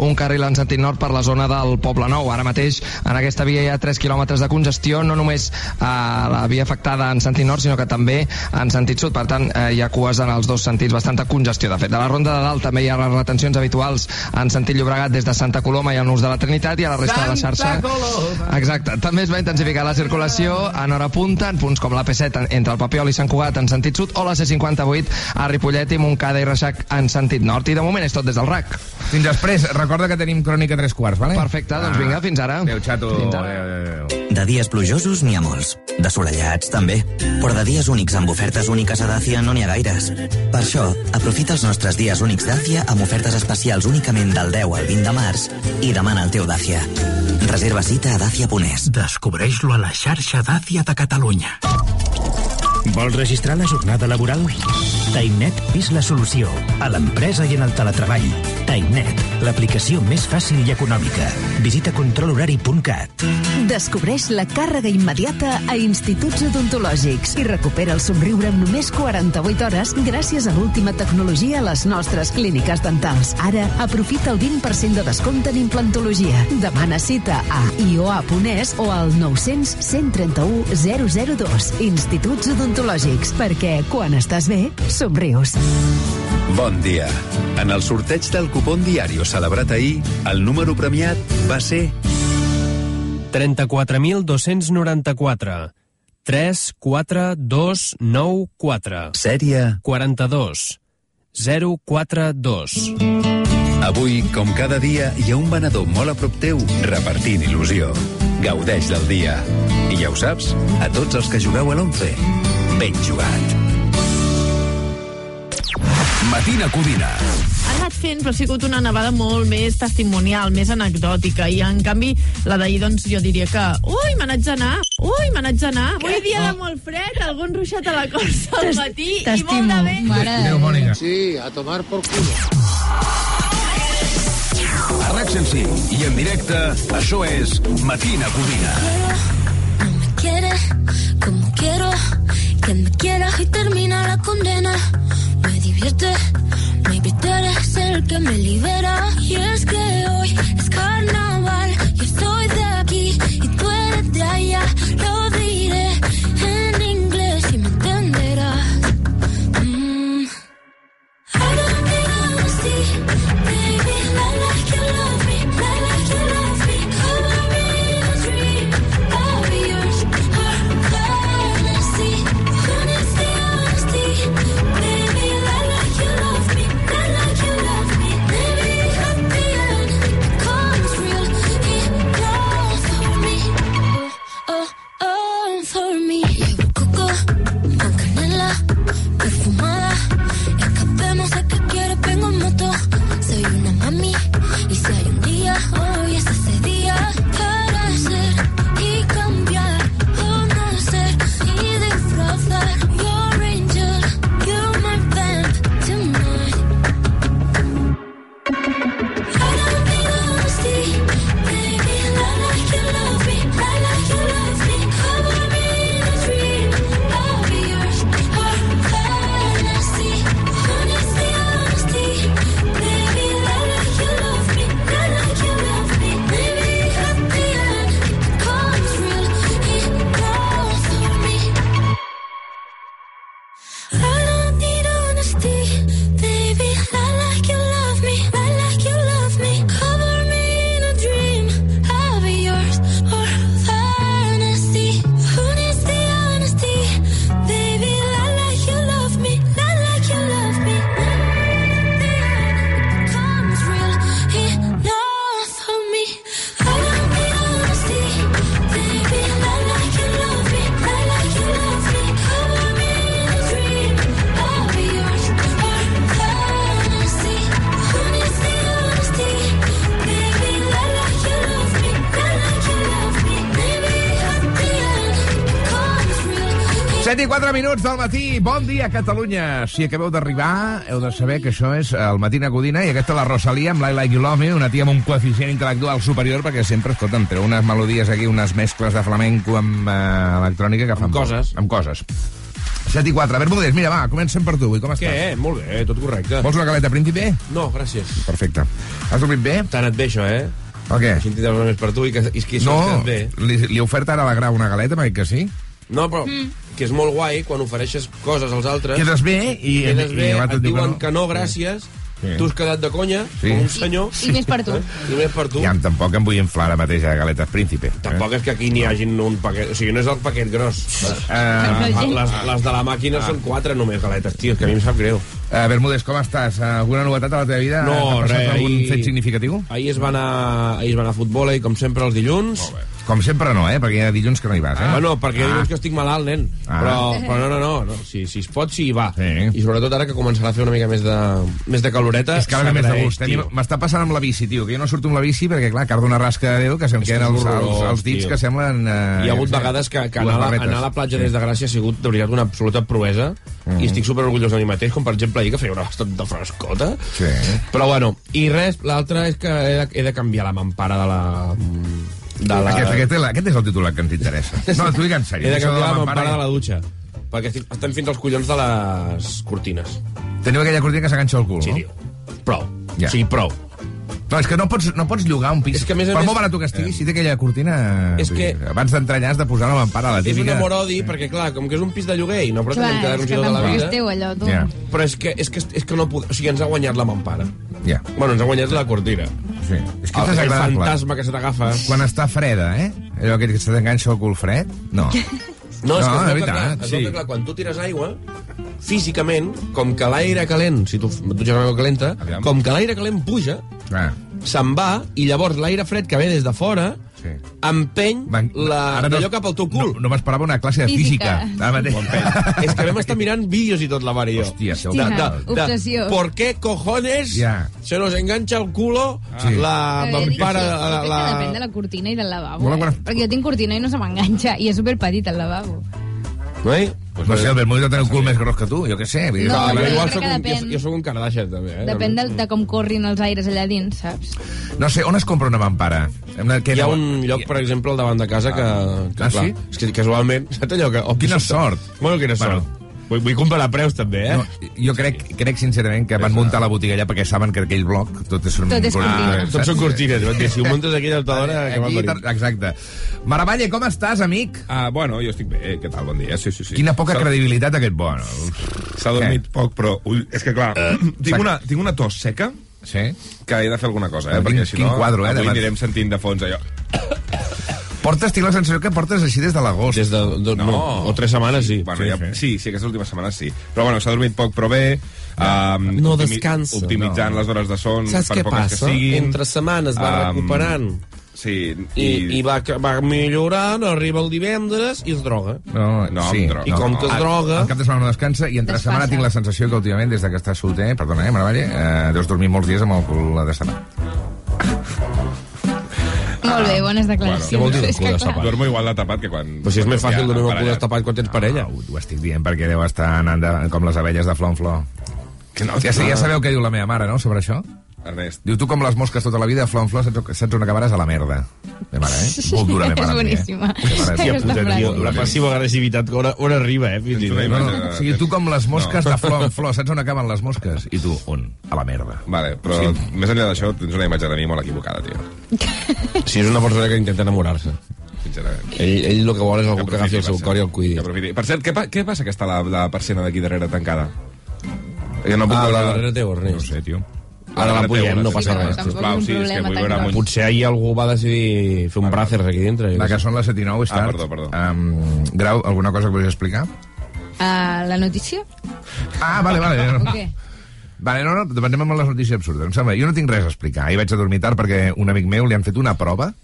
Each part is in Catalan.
un carril en sentit nord per la zona del Poble Nou. Ara mateix en aquesta via hi ha 3 quilòmetres de congestió, no només a la via afectada en sentit nord, sinó que també en sentit sud. Per tant, eh, hi ha cues en els dos sentits, bastanta congestió. De fet, de la Ronda de Dalt també hi ha les retencions habituals en sentit Llobregat des de Santa Coloma i en l'ús de la Trinitat i a la resta de la xarxa... Exacte. També es va intensificar la circulació en hora punta en punts com la P7 entre el Papiol i Sant Cugat en sentit sud o la C58 a Ripollet i Montcada i Reixac en sentit nord. I de moment és tot des del RAC. Fins després. Recorda que tenim crònica tres quarts, vale? Perfecte, doncs vinga, fins ara. Adéu, xato. Fins ara. Adéu, adéu, adéu. De dies plujosos n'hi ha molts. De solellats, també. Però de dies únics amb ofertes úniques a Dàcia no n'hi ha gaires. Per això, aprofita els nostres dies únics Dàcia amb ofertes especials únicament del 10 al 20 de març i demana el teu Dàcia. Reserva cita a dacia.es. Descobreix-lo a la xarxa Dàcia de Catalunya. Vols registrar la jornada laboral? Tainet és la solució. A l'empresa i en el teletreball. Tainet, l'aplicació més fàcil i econòmica. Visita controlhorari.cat. Descobreix la càrrega immediata a instituts odontològics i recupera el somriure en només 48 hores gràcies a l'última tecnologia a les nostres clíniques dentals. Ara, aprofita el 20% de descompte en implantologia. Demana cita a ioa.es o al 900 131 002. Instituts odontològics, perquè quan estàs bé, somrius. Bon dia. En el sorteig del cupón diario celebrat ahir, el número premiat va ser 34.294. 3, 4, 2, 9, 4. sèrie. 42. 042. Avui, com cada dia, hi ha un venedor molt a prop teu repartint il·lusió. Gaudeix del dia. I ja ho saps, a tots els que jugueu a l'11, ben jugat. Matina Codina. Ha anat fent, però ha sigut una nevada molt més testimonial, més anecdòtica, i en canvi la d'ahir, doncs, jo diria que ui, me n'haig d'anar, ui, me n'haig d'anar. Avui dia de molt fred, algun ruixat a la costa al matí i molt de vent. Mònica. Sí, a tomar por culo. A RAC 105 i en directe, això és Matina Codina. No me quiere como quiero. Que me quiera y termina la condena. Divierte, maybe tú eres el que me libera. Y es que hoy es carnaval. Yo estoy de aquí y tú eres de allá. Lo diré en inglés y me entenderás. Mm. I don't need honesty, baby. Lie like Dia, Catalunya. Si acabeu d'arribar, heu de saber que això és el Matina Codina i aquesta la Rosalia amb l'I Like You Love Me, una tia amb un coeficient intel·lectual superior perquè sempre, escolta'm, treu unes melodies aquí, unes mescles de flamenco amb eh, electrònica que fan... Amb por. coses. Amb coses. 7 i 4. Bermúdez, mira, va, comencem per tu. Avui. Com estàs? Què? Molt bé, tot correcte. Vols una galeta príncipe? No, gràcies. Perfecte. Has dormit bé? Tant et això, eh? O què? Així en tindràs una més per tu i que, i que No, ve. li, li he ofert ara a la Grau una galeta, m'ha dit que sí. No, però que és molt guai quan ofereixes coses als altres. Quedes bé i... Quedes bé, i l'altre et diu diuen que no, gràcies, Sí. tu has quedat de conya, Sí. com un senyor, I més per tu. i més per tu. Ja, tampoc em vull inflar ara mateix a galetes príncipe. Tampoc és que aquí n'hi hagin un paquet... O sigui, no és el paquet gros. Eh, les, les de la màquina són quatre només galetes, tio, que a mi em sap greu. eh, Bermúdez, com estàs? Alguna novetat a la teva vida? No, res, algun ahir- fet significatiu? Ahir es va anar, ahir es va anar a futbol, i com sempre els dilluns. Com sempre no, eh? Perquè hi ha dilluns que no hi vas, eh? Ah. Bueno, perquè ah. dius que estic malalt, nen. Ah. Però, però no, no, no. no. Si, si es pot, sí, va. Sí. I sobretot ara que començarà a fer una mica més de, més de caloreta. És que ara més de gust. eh? M'està passant amb la bici, tio, que jo no surto amb la bici perquè, clar, cardo una rasca de Déu que se'm queden els, els, els dits tio. que semblen... Eh, Hi ha hagut vegades que, que anar, a anar a la platja des de Gràcia ha sigut, de veritat, una absoluta proesa. Mm. I estic super orgullós de mi mateix, com per exemple ahir que feia una bastanta frescota. Sí. Però bueno, i res, l'altre és que he de, he de canviar la mampara de la... De la... Aquest, aquest, aquest és el titular que ens interessa. No, t'ho dic en sèrio. He de canviar la mampara- de la dutxa. Perquè estem fins als collons de les cortines. Teniu aquella cortina que s'enganxa al cul, Sí, no? tio. Prou. Ja. O sigui, prou. No, és que no pots, no pots llogar un pis. És que, a més a per més- molt barat que estigui, si té aquella cortina... És que- Abans d'entranyar has de posar la mampara, la És un típica... amor-odi, perquè, clar, com que és un pis de lloguer i no pretenem Clar, quedar-nos és que tota la és vida... teu, allò, tu. Ja, Però és que, és que, és que no pod... O sigui, ens ha guanyat la mampara. ja. Bueno, ens ha guanyat la cortina. Sí. És que El, és el fantasma que se t'agafa. Quan està freda, eh? Allò que se t'enganxa el cul fred? No. No, és No, que veritat, clar, veu sí. clar, quan tu tires aigua, físicament, com que l'aire calent, si tu dutxes aigua calenta, Aviam. com que l'aire calent puja, Ah, se'n va, i llavors l'aire fred que ve des de fora sí. empeny la, ara no- d'allò cap al teu cul. No, no m'esperava una classe de física. Física. Ara mateix. És que vam estar mirant vídeos i tot, la Mari i jo. Hòstia, el- de, de, de, Obsessió. ¿Por qué cojones Ja. se nos engancha el culo Sí. la La, sí, la, que depèn de la cortina i del lavabo. Molt Eh? bona- Perquè jo tinc cortina i no se m'enganxa, i és superpetit el lavabo. No, eh? Pues no sé, el Bermúdez no té el cul més gros que tu, jo què sé. No, que- però però igual jo soc que un, jo, depèn. jo soc un Kardashian, també. Eh? Depèn de, de com corrin els aires allà dins, saps? No sé, on es compra una mampara? Què Hi ha no- un lloc, per exemple, al davant de casa que... que Ah, clar, sí? És que casualment, saps allò que... Oh, Quina que sort. Bueno, quina Bueno. Vull, vull comparar preus, també, eh? No, jo crec, crec sincerament que van muntar la botiga allà perquè saben que aquell bloc tot és... Tot és cortina. saps? Tots són cortines. dir, Si ho muntes aquí a l'altadora, que Aquí, m'ha tar- exacte. Maravalle, com estàs, amic? Ah, bueno, jo estic bé, què tal? Bon dia, sí, sí, sí. Quina poca credibilitat aquest bon. S'ha dormit poc, però... Ui, és que, clar, tinc, una, tinc una tos seca Sí? que he de fer alguna cosa, eh? Quin- Perquè si quin no, quadro, eh, avui de- anirem sentint de fons allò. Portes, tinc la sensació que portes així des de l'agost. Des de, de, no. no. O tres setmanes, sí. Bueno, Sí, ja, sí. sí, sí, aquestes últimes setmanes sí. Però bueno, s'ha dormit poc, però bé. Um, No optimi- descansa. Optimitzant No. les hores de son, Saps per què passa? que siguin. Entre setmanes va Um, recuperant Sí, i, i va, va millorant, arriba el divendres i es droga. No, No, sí. droga. I com que es El- droga... El cap de setmana no descansa i entre Desfassa. setmana tinc la sensació que últimament, des de que estàs solter, perdona, eh, Maravalle, eh, deus dormir molts dies amb el cul de setmana. Molt bé, bones declaracions. Què vol dir cul que, de clar, sapat? Duermo igual de tapat que quan... Però si és més fàcil dormir amb el cul destapat quan tens parella. Ho, ho estic dient perquè deu estar anant de, com les abelles de flor en flor. Que no, ja, ja sabeu què diu la meva mare, no?, sobre això? Ernest, Diu, tu com les mosques tota la vida, flor en flor, saps, saps on acabaràs? A la merda. Meva mare, eh? Molt dura, meva mare. És boníssima. Eh? Meva mare, Aquesta puta, tio, La passiva agressivitat, on, on arriba, eh? Fins. No, no, de- o sigui, tu com les mosques de flor en flor, saps on acaben les mosques? I tu, on? A la merda. Vale, però sí. més enllà d'això tens una imatge de mi molt equivocada, tio. Si és una persona que intenta enamorar-se. Sincerament. Ell, ell el que vol és algú que, aprofiti, agafi el seu cor i el cuidi. Que. Per cert, què, pa què passa que està la, la persiana d'aquí darrere tancada? Que no puc Ah, veure... la darrere teu, No Ernest. sé, tio. Ara la puiem, no passa res. Sisplau, sí, és que vull veure. Potser ahir algú va decidir fer un bràcer aquí dintre. Va, que són les 7 i 9, és Ah, tard. perdó, perdó. Um, Grau, alguna cosa que volies explicar? Ah, la notícia? Ah, vale, vale. O què? Vale, no, no, anem amb les notícies absurdes. Em sembla, jo no tinc res a explicar. Ahir vaig a dormir tard perquè un amic meu li han fet una prova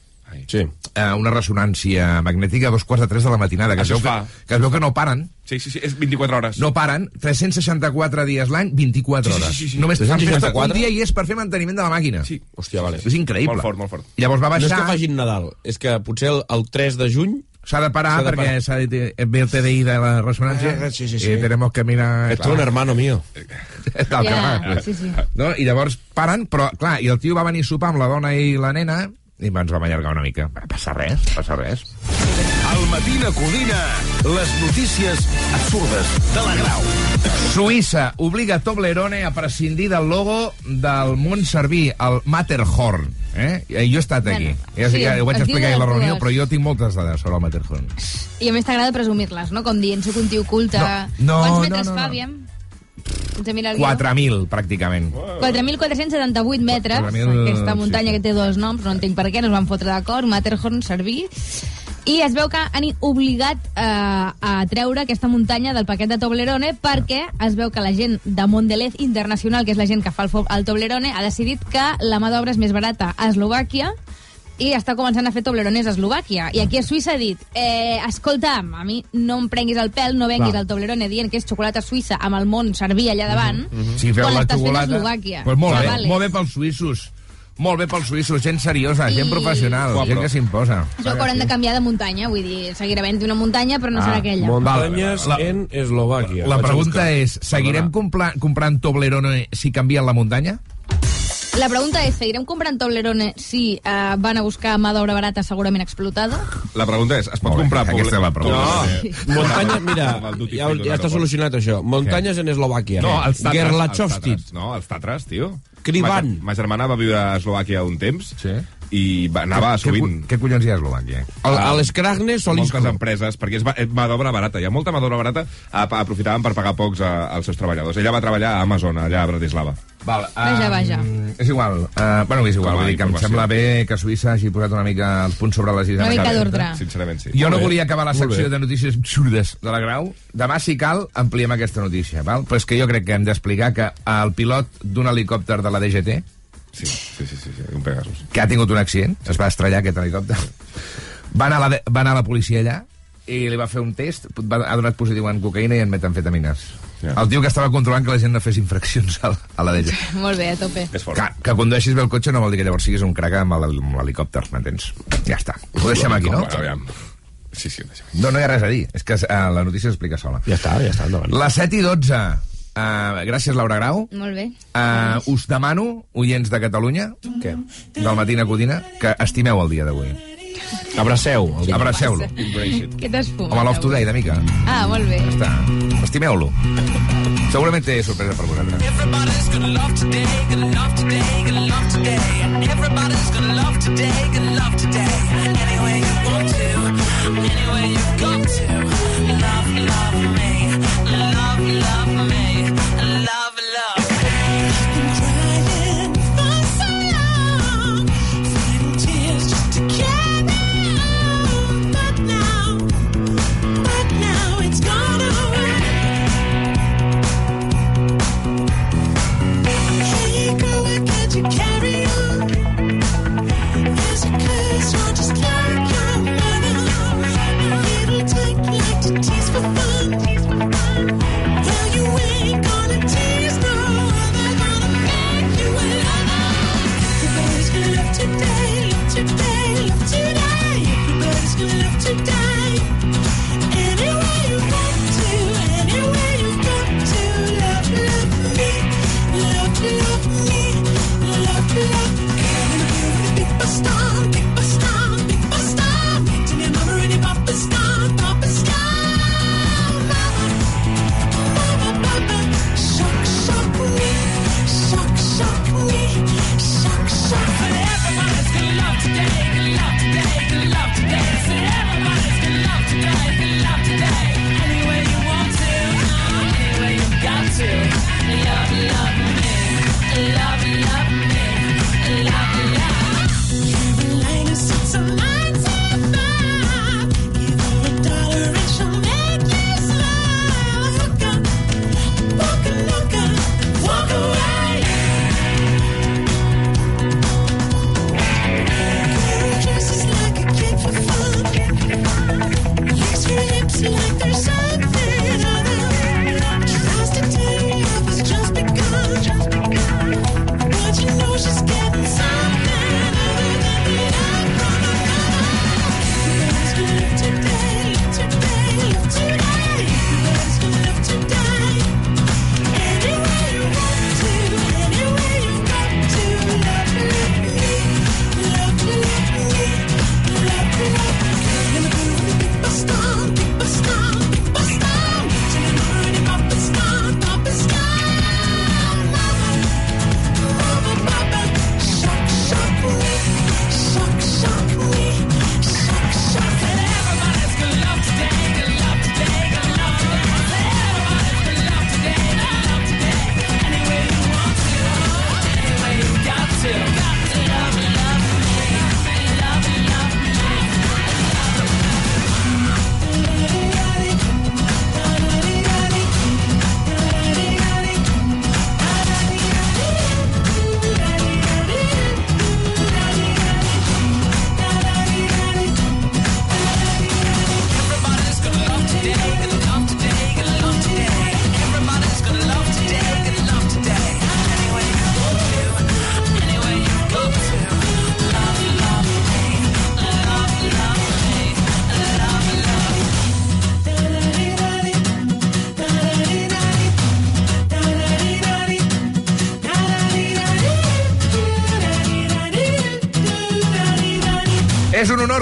Sí. eh, una ressonància magnètica a dos quarts de tres de la matinada, que es, Això veu es que, fa. que es veu que no paren, Sí, sí, sí, és 24 hores. no paren, 364 dies l'any, 24 Sí, sí, hores. sí, sí. Només fan festa 364? un dia i és per fer manteniment de la màquina. Sí. Hòstia, vale. És increïble. Molt fort, molt fort. Llavors va No és baixar... que facin Nadal, és que potser el, el 3 de juny S'ha de parar S'ha de perquè s'ha de ve el TDI de la ressonància Ah, sí, sí, sí. i tenemos que mirar... Esto es un hermano mío. Tal, clar. sí, sí. No? I llavors paren, però, clar, i el tio va venir a sopar amb la dona i la nena i ens vam allargar una mica. Va, passa res, passa res. Al Matina Codina, les notícies absurdes de la Grau. Suïssa obliga Toblerone a prescindir del logo del món serví, el Matterhorn. Eh? I Jo he estat aquí. Bueno, ja, sí, ja ho vaig explicar a la reunió, però jo tinc moltes dades sobre el Matterhorn. I a més t'agrada presumir-les, no? Com dient, soc un tio culte. No, no, Quants no, metres no, no. fa, aviam? 4.000, pràcticament. 4.478 metres, 4.000, aquesta sí, muntanya que té dos noms, no entenc per què, no es van fotre d'acord, Matterhorn, Serví, i es veu que han obligat eh, a treure aquesta muntanya del paquet de Toblerone perquè es veu que la gent de Mondelez Internacional, que és la gent que fa el, el Toblerone, ha decidit que la mà d'obra és més barata a Eslovàquia i està començant a fer Toblerones a Eslovàquia. I aquí a Suïssa ha dit, eh, escolta'm, a mi no em prenguis el pèl, no venguis Clar. al Toblerone dient que és xocolata suïssa amb el món servir allà davant, Si feu quan la l'estàs fent a xocolata... Eslovàquia. Pues molt bé, molt bé pels suïssos. Molt bé pels suïssos, gent seriosa, gent I- professional, Guapo. gent que s'imposa. Es veu que hauran de canviar de muntanya, vull dir, seguirà havent una muntanya, però no Ah, serà aquella. Muntanyes La- en Eslovàquia. La pregunta buscar. és, seguirem compla- comprant Toblerone si canvien la muntanya? La pregunta és, seguirem comprant Toblerone si eh, van a buscar mà d'obra barata segurament explotada? La pregunta és, es pot Molt bé, comprar... aquesta és la pregunta. No, muntanya, mira, ja, ja està solucionat això. Muntanyes en Eslovàquia. No, els. Gerlachowski. els Tatras. No, els Tatras, tio. Crivan. Ma, ma germana va viure a Eslovàquia un temps Sí. i va, anava Què, sovint. què collons hi ha a Eslovàquia? A, a les Kragnes, Solisco. moltes empreses, perquè és mà d'obra barata. Hi ha molta mà d'obra barata, a- aprofitaven per pagar pocs a, als seus treballadors. Ella va treballar a Amazon, allà a Bratislava. Val, Vaja, vaja. És igual. Uh, bueno, és igual. Vull dir que em sembla bé que Suïssa hagi posat una mica els punts sobre les is. Una mica d'ordre. Sincerament, sí. Jo no volia acabar la secció de notícies absurdes de la Grau. Demà, si cal, ampliem aquesta notícia. Val? Però és que jo crec que hem d'explicar que el pilot d'un helicòpter de la DGT, Sí, sí, sí, sí, sí, un Pegasus. que ha tingut un accident, es va estrellar aquest helicòpter, va anar a la, va anar a la policia allà i li va fer un test, va, ha donat positiu en cocaïna i en metamfetamines. Ja. El tio que estava controlant que la gent no fes infraccions a, la- a la DGT. Molt bé, a tope. És fort. Que, que condueixis bé el cotxe no vol dir que llavors siguis un crac amb l'hel- amb l'helicòpter, m'entens? Ja està. Ho deixem aquí, no? Aviam. Sí, sí, ho deixem. No, no hi ha res a dir. És que uh, la notícia s'explica sola. Ja està, ja està, endavant. Les 7 i 12. Uh, gràcies, Laura Grau. Molt bé. Uh, us demano, oients de Catalunya, Què? del Matina Codina, que estimeu el dia d'avui. Abraceu. Abraceu-lo. Què t'esfuma? Home, l'off today, de mica. Ah, molt bé. Ja està. Estimeu-lo. Segurament té sorpresa per vosaltres. Everybody's gonna love today, gonna love today, gonna love today. Everybody's gonna love today, gonna love today. Anywhere you want to, anywhere you got to. Love, love me,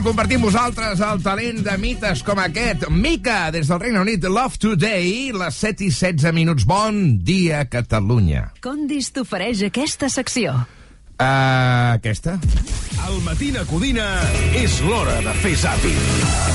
compartir amb vosaltres el talent de mites com aquest. Mica, des del Regne Unit, Love Today, les 7 i 16 minuts. Bon dia, Catalunya. Condis t'ofereix aquesta secció. Uh, aquesta? Al Matina Codina és l'hora de fer zàping.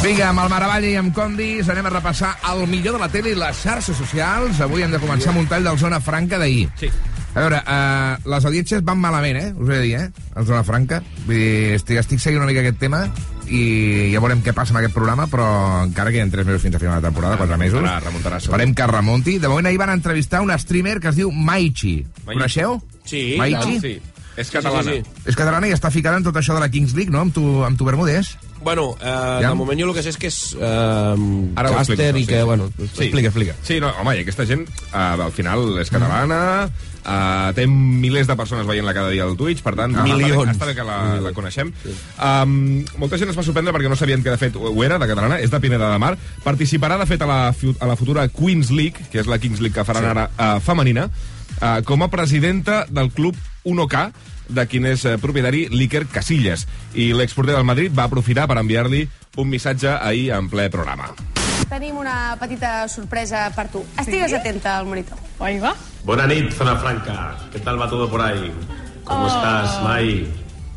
Vinga, amb el Maravall i amb Condis anem a repassar el millor de la tele i les xarxes socials. Avui hem de començar amb un tall del Zona Franca d'ahir. Sí. A veure, uh, les audiències van malament, eh? Us ho he de dir, eh? El Zona Franca. Vull dir, estic, estic seguint una mica aquest tema i ja veurem què passa amb aquest programa, però encara queden 3 mesos fins a final de temporada, 4 mesos. Remuntarà, remuntarà, segur. Esperem que remunti. De moment ahir van entrevistar un streamer que es diu Maichi. Coneixeu? Sí, Maichi? clar, sí. És catalana. Sí, sí, És catalana i està ficada en tot això de la Kings League, no? Amb tu, amb tu Bermúdez. Bueno, eh, Ja? de moment jo el que sé és que és eh, Ara ho càster explico, i que, sí. bueno, Sí. explica, explica. Sí, no, home, i aquesta gent, uh, al final, és catalana, uh, té milers de persones veient-la cada dia al Twitch, per tant, Ah. Milions. Està bé que la, la coneixem. Um, molta gent es va sorprendre perquè no sabien que, de fet, ho era, de catalana, és de Pineda de Mar. Participarà, de fet, a la, a la futura Queens League, que és la Kings League que faran Sí. ara uh, femenina, uh, com a presidenta del club 1K, de quin és eh, propietari l'Iker Casillas. I l'exporter del Madrid va aprofitar per enviar-li un missatge ahir en ple programa. Tenim una petita sorpresa per tu. Estigues atenta al monitor. Ahí va. Buena nit, Zona Franca. ¿Qué tal va todo por ahí? ¿Cómo estás, Mai?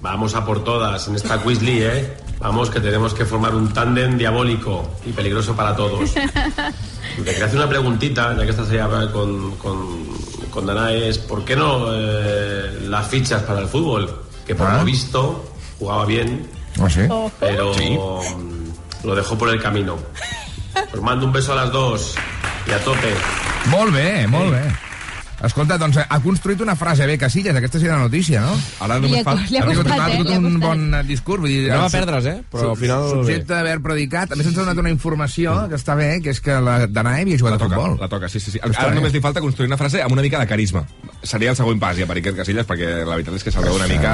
Vamos a por todas en esta Quizly, ¿eh? Vamos, que tenemos que formar un tándem diabólico y peligroso para todos. Te quería hacer una preguntita, ya que estás ahí con, con, con Danae, es ¿por qué no eh, las fichas para el fútbol? Que por Ah. lo visto jugaba bien, Ah, sí? pero mm, lo dejó por el camino. Os mando un beso a las dos y a tope. Molt bé, molt bé. Escolta, doncs ha construït una frase bé, Casillas, aquesta sí la notícia, no? Ara Li ha- li ha Ha tingut, costat, ha eh? tingut Li ha un bon eh, discurs. Vull dir, Anava el a perdre's, eh? Però al final. Subjecte d'haver predicat. A més, ens ha donat una informació que està bé, que és que la Danae havia jugat La a toca, futbol. la toca, sí, sí. sí. Ara bé. només li falta construir una frase amb una mica de carisma. Seria el següent pas ja per Iker Casillas, perquè la veritat és que se'l veu una mica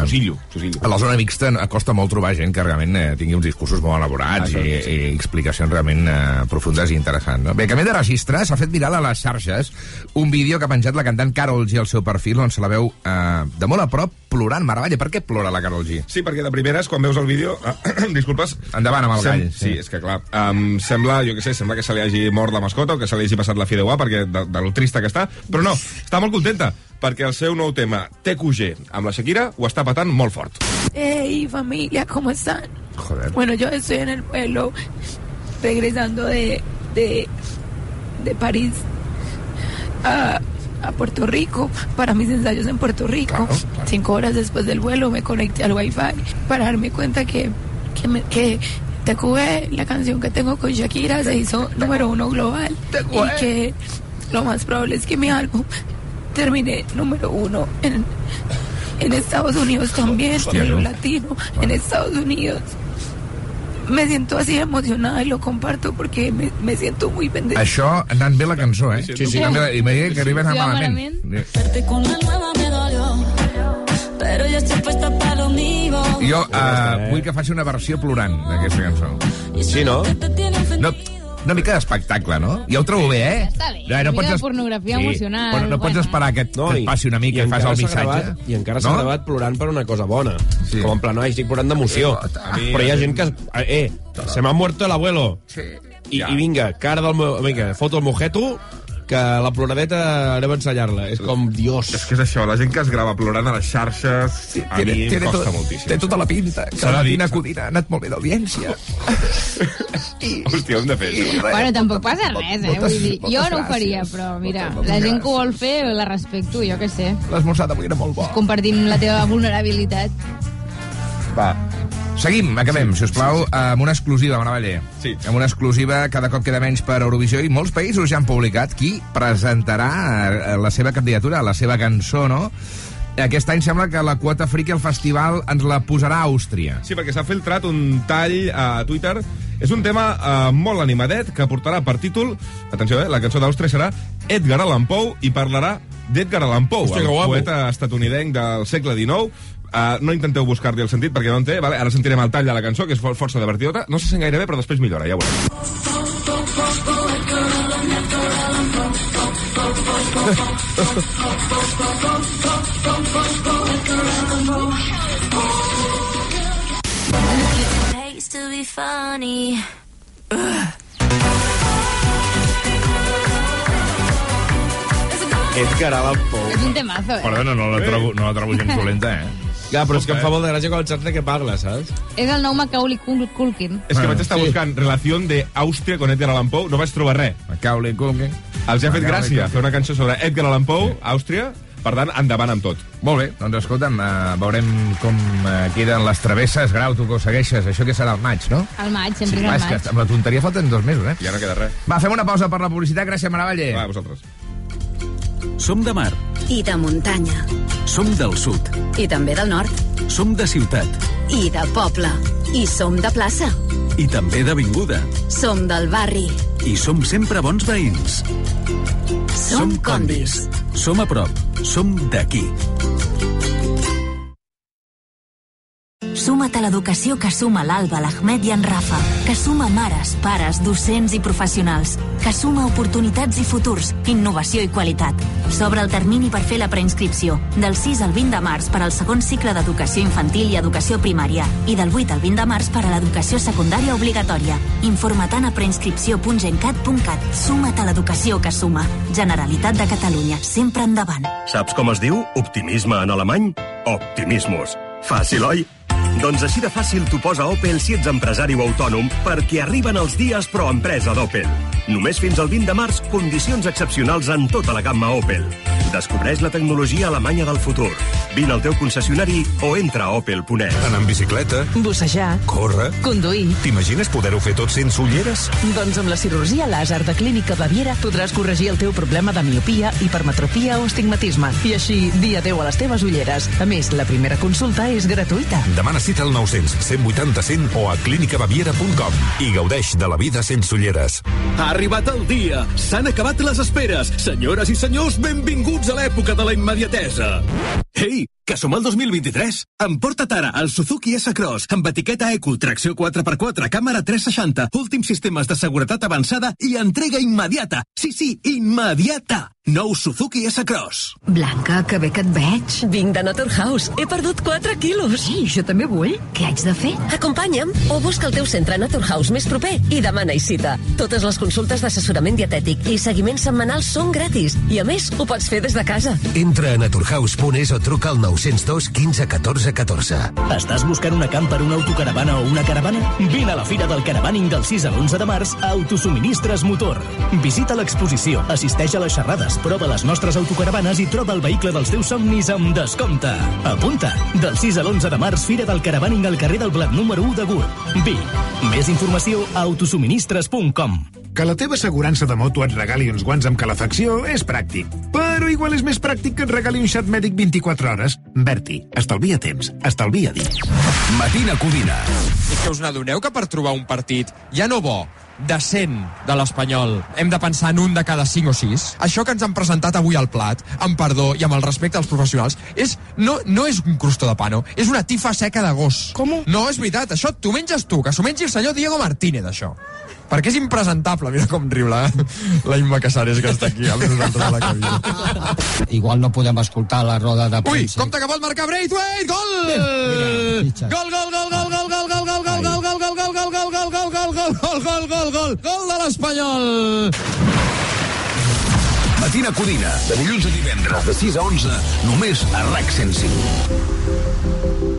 sosillo. sosillo. A la zona mixta costa molt trobar gent que realment eh, tingui uns discursos molt elaborats Això, i, sí. i explicacions realment eh, profundes i interessants. No? Bé, canvi de registre, s'ha fet viral a les xarxes un vídeo que ha penjat la cantant Carol G al seu perfil on se la veu eh, de molt a prop plorant. Meravalla, per què plora la Carol G? Sí, perquè de primeres, quan veus el vídeo... disculpes. Endavant amb el sem- gall, Sí. sí. és que clar, um, sembla, jo què sé, sembla que se li hagi mort la mascota o que se li hagi passat la fideuà perquè de, de lo trista que està, però no, està molt contenta perquè el seu nou tema, TQG, amb la Shakira, ho està patant molt fort. Hey familia, ¿cómo están? Joder. Bueno, yo estoy en el vuelo regresando de, de, de París a, a Puerto Rico para mis ensayos en Puerto Rico. Cinco horas después del vuelo me conecté al wifi para darme cuenta que, que, me- que la canción que tengo con Shakira, se hizo número uno global. Y que lo más probable es que mi álbum termine número uno en, en Estados Unidos también, en lo ¿no? latino, en Estados Unidos. Me siento así emocionada y lo comparto porque me, me siento muy bendecida. Això anant bé la cançó, eh? Sí, sí. Anant bé la- I veia que arriba a malament. Verte con la nueva me dolió, pero ya estoy puesta para lo mío. Jo uh, vull que faci una versió plorant d'aquesta cançó. Sí, no? No, una mica d'espectacle, no? Ja ho trobo bé, eh? Està bé, una mica de es- pornografia emocional, Però no pots bueno. esperar que, no, que et passi una mica i, fas encara el s'ha missatge. Gravat, I encara s'ha No? gravat plorant per una cosa bona. Sí. Com en plan, ai, estic plorant d'emoció. Mi- Però hi ha gent que... Es, eh, se m'ha muerto el abuelo. Sí. I, I vinga, cara del meu... Vinga, foto el mojeto, que la ploradeta anem a ensenyar-la. És com, dios. És que és això, la gent que es grava plorant a les xarxes, sí, a mi em costa tot, moltíssim. Té tota la pinta. Que la Tina s'ha- Codina ha anat molt bé d'audiència. Hòstia, hem de fer. això. Bueno, tampoc passa res, eh? Moltes- Vull dir, jo no ho faria, però mira, Moltes la gent gràcies. que ho vol fer, la respecto, jo què sé. L'esmorzar d'avui era molt bo. Compartim la teva vulnerabilitat. Va. Seguim, acabem, si us plau, amb una exclusiva, Maravaller. Sí. Amb una exclusiva, cada cop queda menys per Eurovisió, i molts països ja han publicat qui presentarà eh, la seva candidatura, la seva cançó, no? Aquest any sembla que la quota friki al festival ens la posarà a Àustria. Sí, perquè s'ha filtrat un tall a Twitter. És un tema eh, molt animadet que portarà per títol, atenció, eh, la cançó d'Àustria serà Edgar Allan Poe i parlarà d'Edgar Allan Poe, Hòstia, el guapo. poeta estatunidenc del segle XIX. Uh, no intenteu buscar-li el sentit perquè no en té, vale? ara sentirem el tall de la cançó que és for- força divertidota, no se sent gaire bé però després millora, ja ho veurem. Edgar Allan Poe. És un temazo, eh? Perdona, no la trobo, no la trobo gens dolenta, eh? Ja, però és que em fa molta gràcia quan saps de què parla, saps? És el nou Macaulay Cul- Culkin. És que vaig estar buscant relació d'Àustria con Edgar Allan Poe, no vaig trobar res. Macaulay Culkin. Els ha fet gràcia Culkin. fer una cançó sobre Edgar Allan Poe, Àustria, per tant, endavant amb tot. Molt bé, doncs escolta'm, uh, veurem com uh, queden les travesses. Grau, tu que ho segueixes, això que serà el maig, no? Al maig, sempre Sí, és al és que maig. amb la tonteria falten dos mesos, eh? Ja no queda res. Va, fem una pausa per la publicitat. Gràcies, Maravalle. Va, vosaltres. Som de mar, I de muntanya. som del sud, I també del nord. som de ciutat I de poble. I som de plaça. i també d'avinguda. Som del barri. I som sempre bons veïns. Som condis. Som a prop, som d'aquí. Suma't a l'educació que suma l'Alba, l'Ahmed i en Rafa, que suma mares, pares, docents i professionals, que suma oportunitats i futurs, innovació i qualitat. S'obre el termini per fer la preinscripció, del 6 al 20 de març per al segon cicle d'educació infantil i educació primària, i del 8 al 20 de març per a l'educació secundària obligatòria. Informa't a preinscripció.gencat.cat. Suma't a l'educació que suma. Generalitat de Catalunya, sempre endavant. Saps com es diu optimisme en alemany? Optimismus. Fàcil, oi? Doncs així de fàcil t'ho posa Opel si ets empresari o autònom perquè arriben els dies pro empresa d'Opel. Només fins al 20 de març, condicions excepcionals en tota la gamma Opel. Descobreix la tecnologia alemanya del futur. Vine al teu concessionari o entra a opel.es. Anar en bicicleta, Bussejar, córrer... conduir... T'imagines poder-ho fer tot sense ulleres? Doncs amb la cirurgia làser de Clínica Baviera podràs corregir el teu problema de miopia, hipermetropia o astigmatisme. I així, dir adeu a les teves ulleres. A més, la primera consulta és gratuïta. Demana cita al 900 180 100 o a clínicabaviera.com i gaudeix de la vida sense ulleres. Ha arribat el dia. S'han acabat les esperes. Senyores i senyors, benvinguts a l'època de la immediatesa. Ei, que som al 2023. Emporta't ara el Suzuki S-Cross amb etiqueta Eco, tracció 4x4, càmera 360, últims sistemes de seguretat avançada i entrega immediata. Sí, sí, immediata. Nou Suzuki S-Cross. Blanca, que bé que et veig. Vinc de Naturhaus. He perdut 4 quilos. Sí, jo també vull. Què haig de fer? Acompanya'm o busca el teu centre Naturhaus més proper i demana-hi cita. Totes les consultes d'assessorament dietètic i seguiments setmanals són gratis i, a més, ho pots fer des de casa. Entra a naturhaus.es o truca al 902 15 14 14. Estàs buscant una camper, una autocaravana o una caravana? Vine a la Fira del Caravaning del 6 a l'11 de març a Autosuministres Motor. Visita l'exposició, assisteix a les xerrades, prova les nostres autocaravanes i troba el vehicle dels teus somnis amb descompte. Apunta! Del 6 a l'11 de març, Fira del Caravaning al carrer del Blat número 1 de Gurb. Vic. Més informació a autosuministres.com. Que la teva assegurança de moto et regali uns guants amb calefacció és pràctic. Però igual és més pràctic que et regali un xat mèdic 24 hores. Berti, estalvia temps, estalvia diners. Matina Codina. És que us n'adoneu que per trobar un partit ja no bo, decent de l'Espanyol, hem de pensar en un de cada 5 o 6? Això que ens han presentat avui al plat, amb perdó i amb el respecte als professionals, és, no, no és un crustó de pano, és una tifa seca de gos. Com? No, és veritat, això t'ho menges tu, que s'ho mengi el senyor Diego Martínez, això. Perquè és impresentable, mira com riu la, la Imma Casares que està aquí amb nosaltres a la cabina. Igual no podem escoltar la roda de Ui, premsa. compte que pot marcar Braithwaite, gol! Gol, gol, gol, gol, gol, gol, gol, gol, gol, gol, gol, gol, gol, gol, gol, gol, gol, gol, gol, gol de l'Espanyol! Matina Codina, de dilluns a divendres, de 6 a 11, només a RAC 105.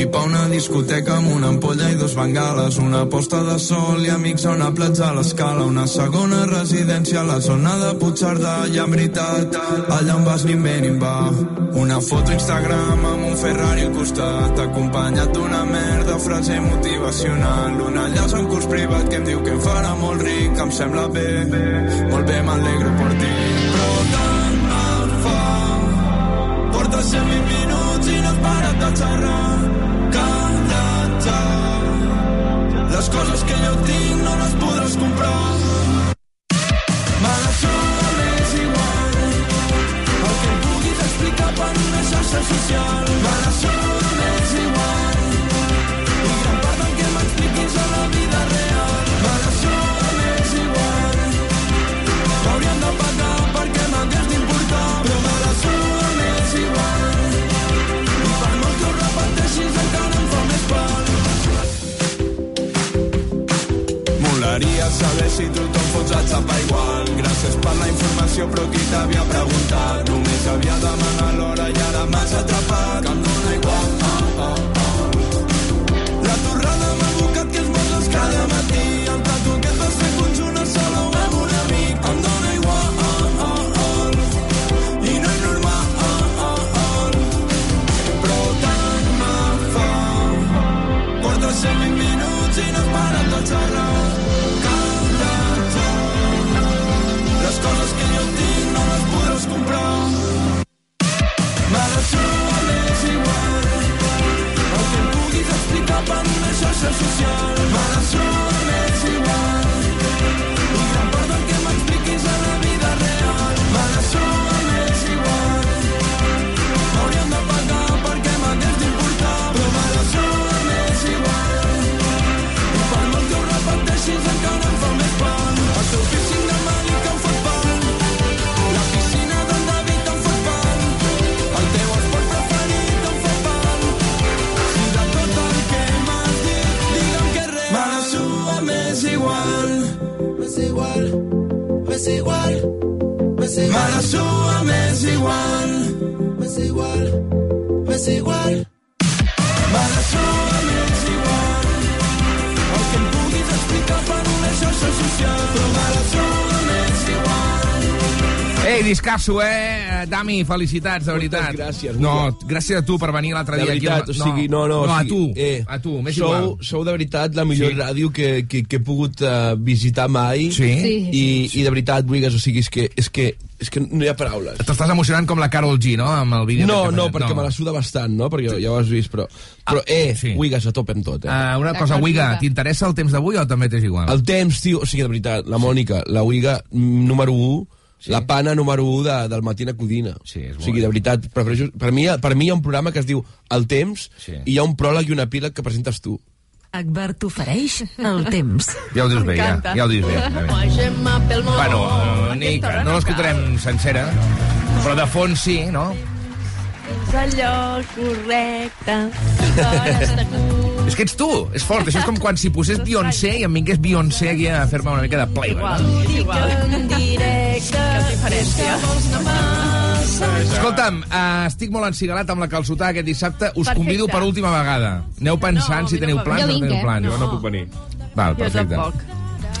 Un vi pa una discoteca amb una ampolla i dos bengales, una posta de sol i amics a una platja a l'escala, una segona residència a la zona de Puigcerdà i en veritat, allà on vas ni bé ni va. Una foto Instagram amb un Ferrari al costat, acompanyat d'una merda frase motivacional, una llaç en curs privat que em diu que em farà molt ric, em sembla bé, molt bé, m'alegro per ti. Me la sua m'és igual. M'és igual. M'és igual. Me la sua m'és igual. El que em puguis explicar per una xarxa social. Però Ei, discasso, eh? Dami, felicitats, de veritat. gràcies, No, gràcies a tu per venir l'altre De dia veritat, aquí. o sigui, no, no, no o a tu, eh, a tu, m'és sou, igual. Sou de veritat la millor Sí. ràdio que, que, que he pogut uh, visitar mai. Sí? Sí. I, I de veritat, Buigas, o sigui, és que, és que, és que no hi ha paraules. T'estàs emocionant com la Carol G, no?, amb el vídeo. No, que no, perquè me la suda bastant, no? Perquè ja ho has vist, però... Però, eh, sí. Wigas, a tope amb tot, eh? Uh, una cosa, Wiga, t'interessa el temps d'avui o també t'és igual? El temps, tio, o sigui, de veritat, la Mònica, la Wiga mm, número 1, sí. la pana número 1 de, del Matina Codina. Sí, és o sigui, de veritat, prefereixo, per, mi, per mi hi ha un programa que es diu El Temps Sí. i hi ha un pròleg i un epíleg que presentes tu. Akbar t'ofereix el temps. Ja ho dius bé, ja, ja ho dius bé. Bueno, ni, no l'escoltarem sencera, però de fons sí, no? És el lloc correcte. És que ets tu, és fort. Això és com quan si posés Beyoncé i em vingués Beyoncé aquí a fer-me una mica de playback. Igual. En directe. Diferència. Escolta'm, uh, estic molt encigalat amb la calçotada aquest dissabte. Us Perfecte. convido per última vegada. Aneu pensant No, si teniu plans Jo o no vinc, teniu eh? plans. Jo no puc venir. Val, Jo perfecte. tampoc.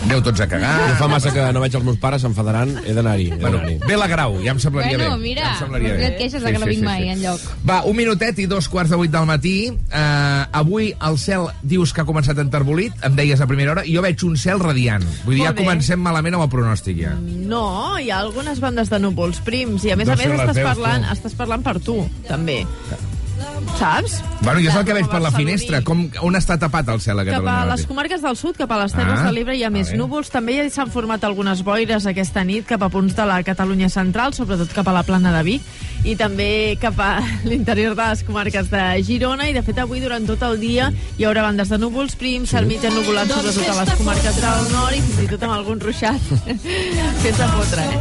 Aneu tots a cagar. No fa massa que no veig els meus pares, s'enfadaran, he d'anar-hi. Bueno, ve la grau, ja em semblaria Bueno, bé. mira, ja em semblaria no bé. et queixes de que no vinc mai enlloc. Va, un minutet i dos quarts de vuit del matí. Uh, avui el cel dius que ha començat enterbolit, em deies a primera hora, i jo veig un cel radiant. Vull dir, ja comencem malament amb el pronòstic, ja. No, hi ha algunes bandes de núvols prims i a més No a més estàs veus, parlant, tu. estàs parlant per tu, també. Saps? Bueno, jo és el que veig per la finestra. Com, on està tapat el cel a Cap Catalunya? a les comarques del sud, cap a les Terres Ah, de l'Ebre hi ha més núvols. També ja s'han format algunes boires aquesta nit cap a punts de la Catalunya central, sobretot cap a la plana de Vic, i també cap a l'interior de les comarques de Girona. I, de fet, avui, durant tot el dia, hi haurà bandes de núvols prims, cel mig ennuvolat, sobretot a les comarques del nord, i fins i tot amb algun ruixat. Fent-se fotre, eh?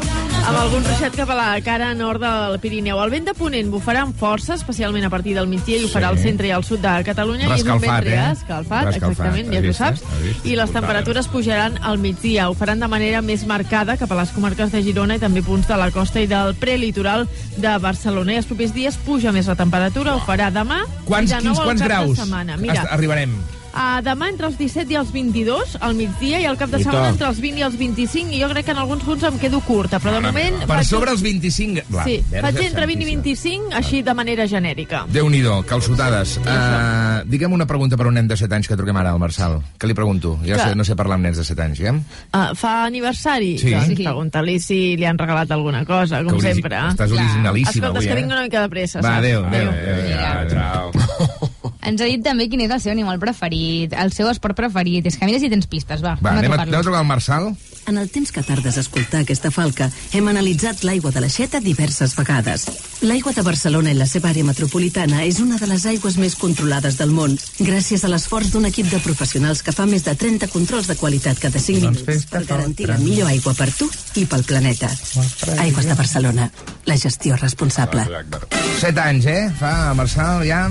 Amb algun ruixat cap a la cara nord del Pirineu. El vent de Ponent bufarà amb força, especialment a partir del migdia, i ho farà Sí. al centre i al sud de Catalunya. i és un vent Rescalfat, eh? reescalfat, Rescalfat, exactament, has ja tu saps. vist? I les temperatures pujaran al migdia. Ho faran de manera més marcada cap a les comarques de Girona i també punts de la costa i del prelitoral de Barcelona. I els propers dies puja més la temperatura, ho farà demà Quants, i de nou quins, quants graus de setmana. Mira, arribarem? Uh, demà entre els 17 i els 22 al migdia i al cap de Mita. setmana entre els 20 i els 25 i jo crec que en alguns punts em quedo curta, però de moment... Per faig- sobre els 25... Clar, Sí, faig entre 20 i santíssima. 25, així de manera genèrica. Déu-n'hi-do, calçotades. Uh, digue'm una pregunta per un nen de 7 anys que truquem ara al Marçal. Què li pregunto? Jo Que- sé, no sé parlar amb nens de 7 anys, ja? Uh, fa aniversari? Sí. Doncs Sí. pregunta-li si li han regalat alguna cosa, com Que origi- sempre. estàs originalíssima Escolta, és avui, que eh? vinc una mica de pressa, Va, saps? adéu, adéu, adéu, Ciao. Ens ha dit també quin és el seu animal preferit, el seu esport preferit. És que mira si tens pistes, va. Va, anem a, anem a trucar al Marçal? En el temps que tardes a escoltar aquesta falca, hem analitzat l'aigua de l'aixeta diverses vegades. L'aigua de Barcelona i la seva àrea metropolitana és una de les aigües més controlades del món, gràcies a l'esforç d'un equip de professionals que fa més de 30 controls de qualitat cada 5 Doncs minuts per garantir la millor aigua per tu i pel planeta. Aigües de Barcelona, la gestió responsable. 7 anys, eh? Fa Marçal, ja...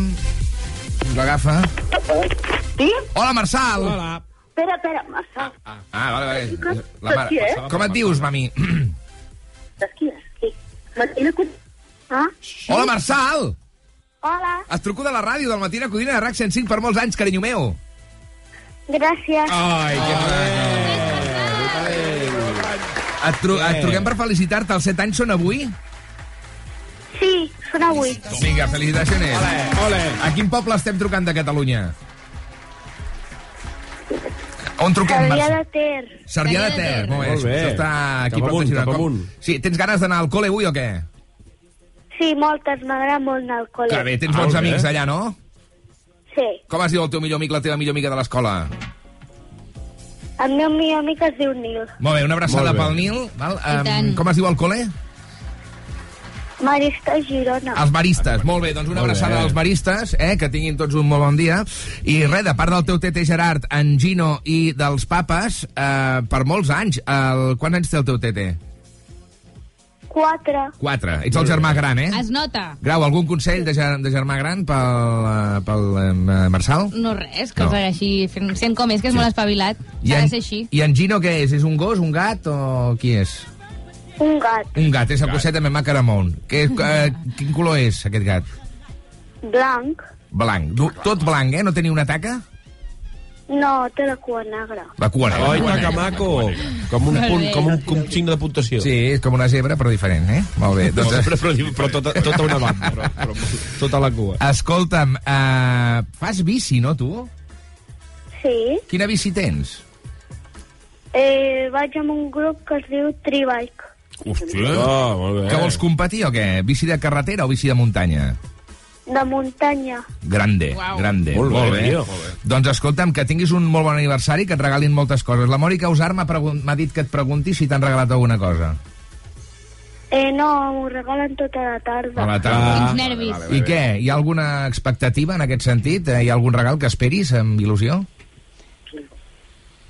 Ens l'agafa. Sí? Hola, Marçal! Hola. Espera, espera, Marçal. Ah, vale, vale. La qui és? Com et dius, mami? Saps qui és? Qui? Martina Codina. Ah? Hola, Marçal! Hola, Et truco de la ràdio del Matina Codina de RAC 105 per molts anys, carinyo meu. gràcies. Ai, que Et, tru et truquem per felicitar-te. Els 7 anys són avui? Sí, són avui. Vinga, felicitacions. Ole, ole. A quin poble estem trucant de Catalunya? On truquem, Sarrià de Ter. Cervià de Ter. Molt bé. Molt bé. Això està aquí Cap amunt, cap amunt. Sí, tens ganes d'anar al col·le avui o què? Sí, moltes, m'agrada molt anar al col·le. Que bé, tens bons amics allà, no? Sí. Com es diu el teu millor amic, la teva millor amiga de l'escola? El meu millor amic es diu Nil. Molt bé, una abraçada pel Nil. Val? I tant. Um, com es diu el col·le? Marista Girona. Els maristes, molt bé, doncs una Molt abraçada bé. als maristes, eh, que tinguin tots un molt bon dia. I res, de part del teu tete Gerard, en Gino i dels papes, eh, per molts anys. El... Quants anys té el teu tete? Quatre. Quatre. Ets el germà gran, eh? Es nota. Grau, algun consell de, ger de germà gran pel, eh, pel eh, Marçal? No res, que No. així, fent, sent com és, que és molt espavilat. I de en, ser així. I en Gino què és? És un gos, un gat o qui és? Un gat. Un gat, és el coseta me macaramon. Que, eh, quin color és, aquest gat? Blanc. Blanc. Du- Tot blanc, eh? No tenia una taca? No, té la cua negra. La cua negra. Cua que maco. Com un, punt, com un, com un signe de puntuació. Sí, és com una zebra, però diferent, eh? Molt bé. No, Doncs, però, però, però tota, tota una banda, però, però tota la cua. Escolta'm, uh, fas bici, no, tu? Sí. Quina bici tens? Eh, vaig amb un grup que es diu Tribike. Hòstia. Oh, molt bé. Que vols competir o què? Bici de carretera o bici de muntanya? De muntanya. Grande, grande. Molt bé, bé. tio, molt bé. Doncs escolta'm, que tinguis un molt bon aniversari, que et regalin moltes coses. La Mònica Usar m'ha dit que et pregunti si t'han regalat alguna cosa. Eh, no, m'ho regalen tota la tarda. A la tarda. Quins nervis. I què? Hi ha alguna expectativa en aquest sentit? Eh, Hi ha algun regal que esperis amb il·lusió?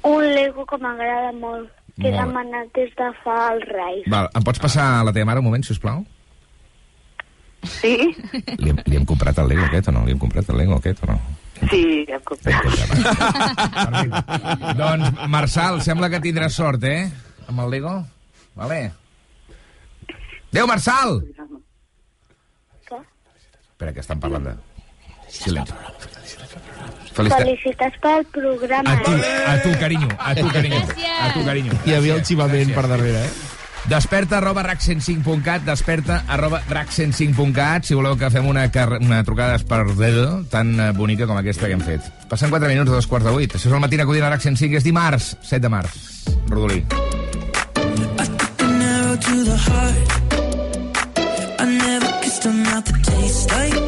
Un Lego que m'agrada molt, que he demanat des de fa els Reis. Val, em pots passar a la teva mare un moment, si us plau? Sí? Li, hem- li hem comprat el Lego aquest o no? Li hem comprat el Lego aquest o no? Sí, ja doncs, Marçal, sembla que tindràs sort, eh? Amb el Lego. Vale. Adéu, Marçal! Què? Espera, que estan parlant de... Silenci. Felicitat. Felicitats pel programa. A tu, a tu, carinyo, a tu, carinyo. A tu, carinyo. Hi havia el xivament per darrere, eh? Desperta arroba rac105.cat, desperta arroba rac105.cat, si voleu que fem una, una trucada d'espardedo tan eh, bonica com aquesta que hem fet. Passen 4 minuts de dos quarts de 8. Això és el matí a Codina RAC 105, és dimarts, 7 de març. Rodolí. an arrow to the heart. I never kissed a mouth that tastes like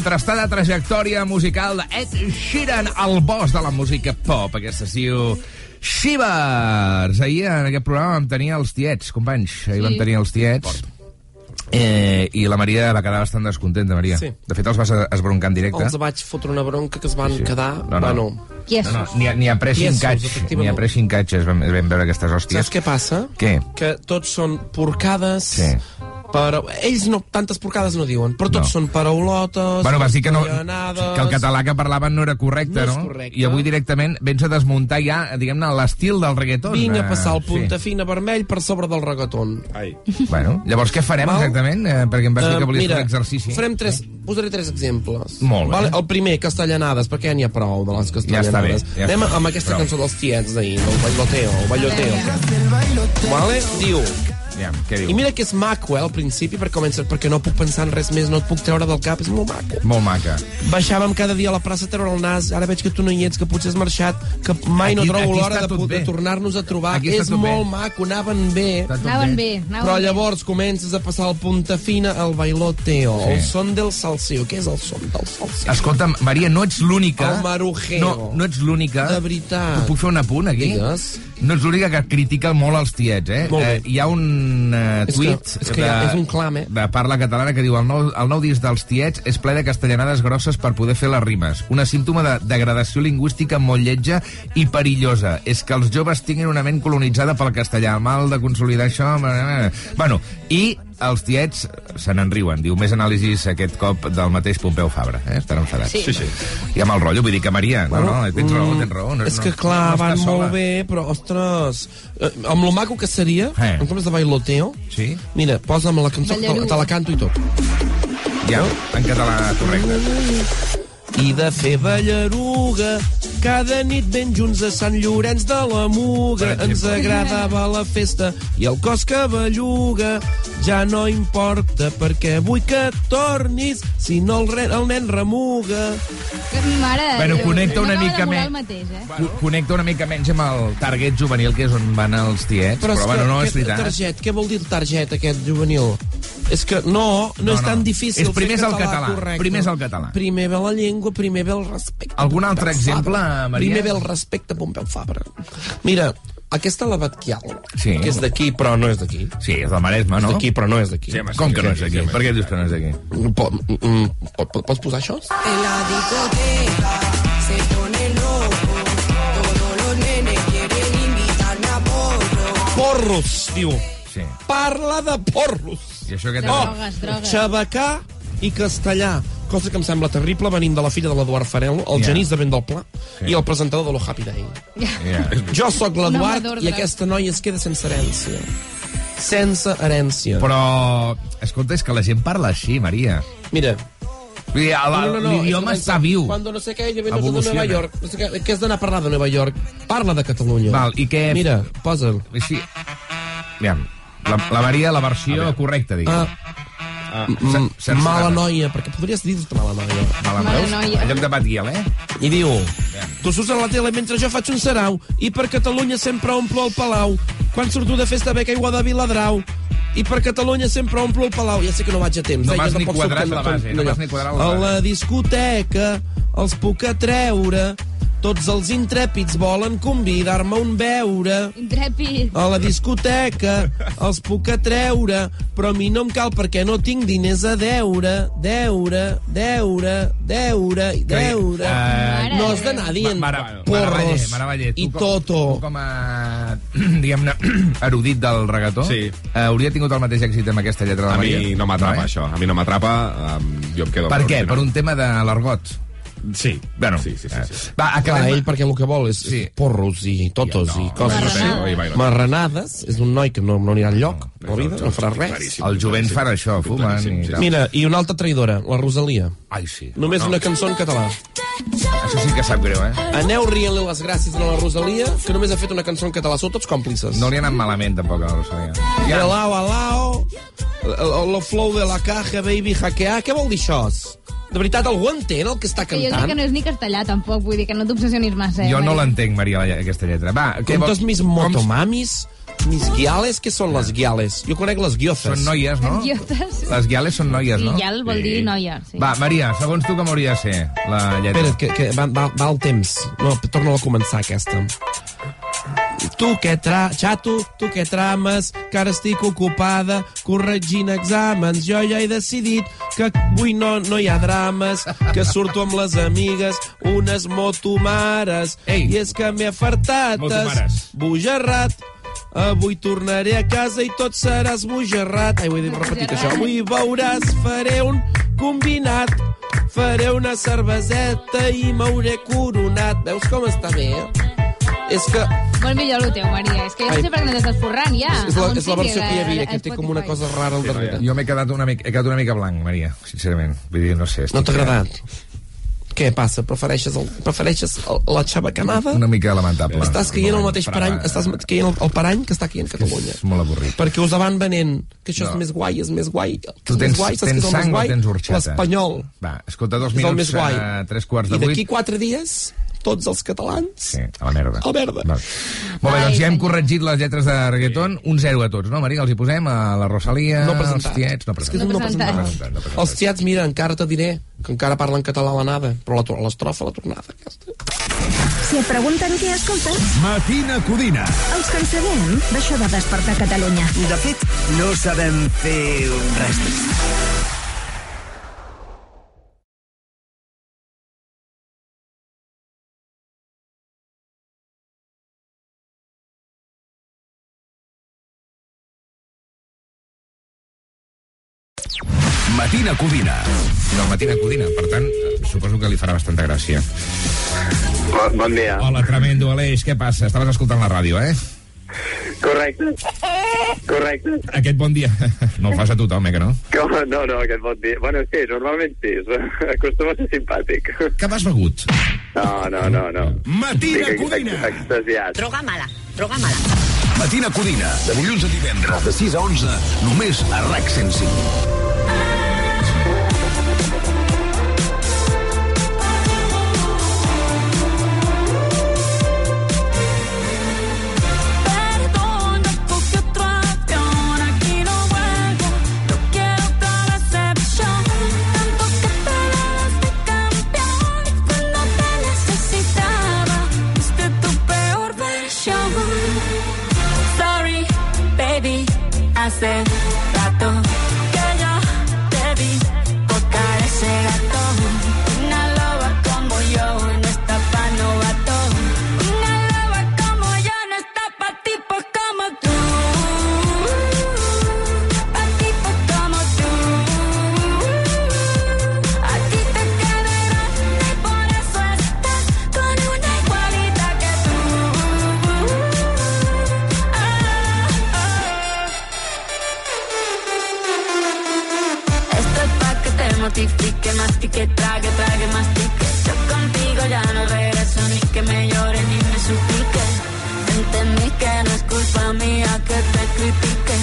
contrastada trajectòria musical d'Ed Sheeran, el boss de la música pop. Aquesta es diu Shivers. Ahir en aquest programa vam tenir els tiets, companys. Ahir Sí. vam tenir els tiets. Eh, I la Maria va quedar bastant descontenta, Maria. Sí. De fet, els vas esbroncar en directe. Els vaig fotre una bronca que es van sí. quedar... No, no. Bueno, No, no, ni, a- ni a pressing catch, ni a pressing catch es vam, vam veure aquestes hòsties. Saps què passa? Què? Que tots són porcades... Sí. Però ells no, tantes porcades no diuen, però tots No. són paraulotes, Bueno, vas dir que, no, que el català que parlaven no era correcte, No no? correcte. I avui directament vens a desmuntar ja, diguem-ne, l'estil del reggaeton. Vinc a eh, passar el sí. punta fina vermell per sobre del reggaeton. Ai. Bueno, llavors què farem Val? exactament? Eh, perquè em vas dir Eh, que volies mira, fer un exercici. Farem tres, posaré tres exemples. Molt bé. Vale? El primer, castellanades, perquè ja n'hi ha prou de les castellanades. Ja està bé, ja Anem està amb aquesta Prou. cançó dels tiets d'ahir, del balloteo, el balloteo. Vale? Diu... Què diu? I mira que és maco, eh, al principi, perquè, comença, perquè no puc pensar en res més, no et puc treure del cap, és molt maco. Molt maca. Baixàvem cada dia a la plaça a treure el nas, ara veig que tu no hi ets, que potser has marxat, que mai no Aquí- trobo aquí l'hora de, de tornar-nos a trobar. Aquí és tot bé. molt maco, anaven bé. Anaven bé, anaven Però llavors comences a passar el punta fina al bailoteo, Sí. el son del salseo. Què és el son del salseo? Escolta'm, Maria, no ets l'única... El marujeo. No, no ets l'única... De veritat. Puc fer un apunt, aquí? Digues. No ets l'única que critica molt els tiets, eh? Molt bé. eh hi ha un eh, És que- tuit és que ha- és un clam, eh? de parla catalana que diu el nou, el nou disc dels tiets és ple de castellanades grosses per poder fer les rimes. Una símptoma de degradació lingüística molt lletja i perillosa. És que els joves tinguin una ment colonitzada pel castellà. El mal de consolidar això... eh, Bueno, i els tiets se n'enriuen. Diu, més anàlisis aquest cop del mateix Pompeu Fabra. Eh? Estan enfadats. Sí. Sí, sí. I amb el rotllo, vull dir que Maria... No, no, tens raó, tens raó. No, és no, que clar, no van estàs molt bé, però, ostres, eh, amb lo maco que seria, Eh. en comptes de bailoteo, sí? mira, posa'm la cançó, te, te la canto i tot. Ja, en català correcte. I de fer ballaruga, cada nit ben junts a Sant Llorenç de la Muga. Ens agradava la festa i el cos que belluga. Ja no importa perquè vull que tornis, si no el, re, el nen remuga. Mare de Bueno, Déu, connecta no una mica més. Mateix, eh? Co- Connecta una mica menys amb el target juvenil, que és on van els tiets, però, és bueno, que no és veritat. Target, què vol dir el target aquest juvenil? És que no, no, No, és no. tan difícil És primer fer és el català, català, correcte. primer és el català. Primer ve la llengua, primer ve el respecte. Algun altre exemple. Maria? Primer ve el respecte, Pompeu Fabra. Mira, aquesta la Batquial, Sí. que és d'aquí però no és d'aquí. Sí, és del Maresme, no? És d'aquí però no és d'aquí. Sí, home, Com que no és d'aquí? Per què dius que no és d'aquí? Po, mm, po, po, pots posar això? En la discoteca se pone loco. Todos los nenes quieren invitarme a porro. Porros, diu. Sí. Parla de porros. I això què té? Drogues, drogues. Xabacà i castellà. Cosa que em sembla terrible venint de la filla de l'Eduard Farel, el Ja. genís de Vent del Pla, Sí. i el presentador de lo Happy Day. Ja. Jo sóc l'Eduard i aquesta noia es queda sense herència. Sense herència. Però, escolta, és que la gent parla així, Maria. Mira, dir, No, no, no, l'idioma està viu. Cuando no sé què, ella ve de. Nova York. No sé què, què has d'anar a parlar de Nova York? Parla de Catalunya. Val, i què... Mira, posa'l. Així... Aviam, la, la Maria, la versió correcta, diguem. Ah, Ah, mala noia, perquè podries dir-te mala noia. Mala, Mala veus? noia. En lloc de Batguiel, eh? I diu, tu surts a la tele mentre jo faig un sarau i per Catalunya sempre omplo el palau. Quan surto de festa bec aigua de Viladrau i per Catalunya sempre omplo el palau. Ja sé que no vaig a temps. No eh? vas Jo ni tampoc quadrat la base, no vas ni quadrat la A base. la discoteca els puc atreure, tots els intrèpids volen convidar-me a un beure. Intrèpid. A la discoteca els puc atreure, però a mi no em cal perquè no tinc diners a deure, deure, deure, deure, i deure. Eh, no has d'anar dient Mara- porros i com- toto. Tu com a, diguem-ne, erudit del reggaetó, Sí. eh, hauria tingut el mateix èxit amb aquesta lletra de la A Maria? mi no m'atrapa, eh? això. A mi no m'atrapa, um, jo em quedo... Per què? Per un tema de l'argot? Sí. Bueno, sí, sí, sí, sí. Va, Clar, acabem... ell perquè el que vol és Sí. porros i totos no, i coses bailoteo. Marranades, és un noi que no, no anirà enlloc, no, la vida, no farà res. El jovent fan això, fumen i sí. tal. Mira, i una altra traïdora, la Rosalia. Ai, sí. Només una cançó en català. Això sí que sap greu, eh? Aneu rient-li les gràcies a la Rosalia, que només ha fet una cançó en català. Sou tots còmplices. No li ha anat malament, tampoc, a la Rosalia. Ja. Alao, alao, el, el flow de la caja, baby, hackear. Què vol dir això? De veritat, algú entén el que està Que jo crec que cantant? no és ni castellà, tampoc. Vull dir que no t'obsessionis massa. Eh, Jo no l'entenc, Maria, aquesta lletra. Va, què Com vol- tots mis motomamis, Mis guiales, què són les guiales? Jo conec les guiofes. Són noies, no? Idiotes. Les guiales són noies, no? I ja vol dir noia, sí. Va, Maria, segons tu com hauria de ser la lletra? Espera't, que, que va, va, va el temps. No, torna a començar, aquesta. Tu que tra... Xato, tu que trames, que ara estic ocupada corregint exàmens. Jo ja he decidit que avui no, no hi ha drames, que surto amb les amigues, unes motomares. Ei. I és que m'he afartat, Motomares. bojarrat. Avui tornaré a casa i tot serà esbojarrat. Ai, ho he dit repetit, això. Avui veuràs, faré un combinat. Faré una cerveseta i m'hauré coronat. Veus com està bé, eh? És que Molt millor el teu, Maria. És que jo no sé per què no t'estàs forrant, ja. és la, és la versió que hi havia, que té com una cosa rara al darrere. Jo m'he quedat, una mica, he quedat una mica blanc, Maria, sincerament. Vull dir, no sé. No t'ha agradat? Què passa? Prefereixes, el, prefereixes el, la xabacanada? Una mica lamentable. Estàs caient el mateix parany, estàs caient el, el parany que està caient Catalunya. És molt avorrit. Perquè us van venent que això No. és més guai, és més guai. que Tu tens, guai, tens sang o guai? tens orxata? L'espanyol. Va, escolta, dos És el minuts, més guai. eh, tres quarts de I vuit. d'aquí quatre dies, tots els catalans... Sí, a la merda. A la merda. Val. Molt bé, doncs ja hem corregit les lletres de reggaeton. Un zero a tots, no, Maria? Els hi posem a la Rosalia, No als presentat. tiets... No És que és presentat. un no presentat. No presentat, no presentat. Els tiats, mira, encara te diré que encara parlen català a l'anada, però la l'estrofa, la tornada. Si et pregunten què escoltes, Matina Codina. els que en sabem d'això de despertar Catalunya. De fet, no sabem fer res Matina Codina. No, Matina Codina, per tant, suposo que li farà bastanta gràcia. Bon, bon dia. Hola, tremendo, Aleix, què passa? Estaves escoltant la ràdio, eh? Correcte. Correcte. Aquest bon dia no el fas a tothom, eh, que no? Com? No, no, aquest bon dia. Bueno, sí, normalment sí. Acostuma a ser simpàtic. Què m'has begut? No, no, no, no. Matina Estic Codina. ex- Extasiat. Droga mala, droga mala. Matina Codina, de dilluns a divendres, de 6 a 11, només a RAC 105. say pa' que te mortifique, mastique, trague, trague, mastique. Yo contigo ya no regreso ni que me llore ni me suplique. Entendí que no es culpa mía que te critique.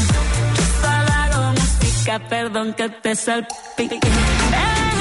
Yo solo hago música, perdón que te salpique. Me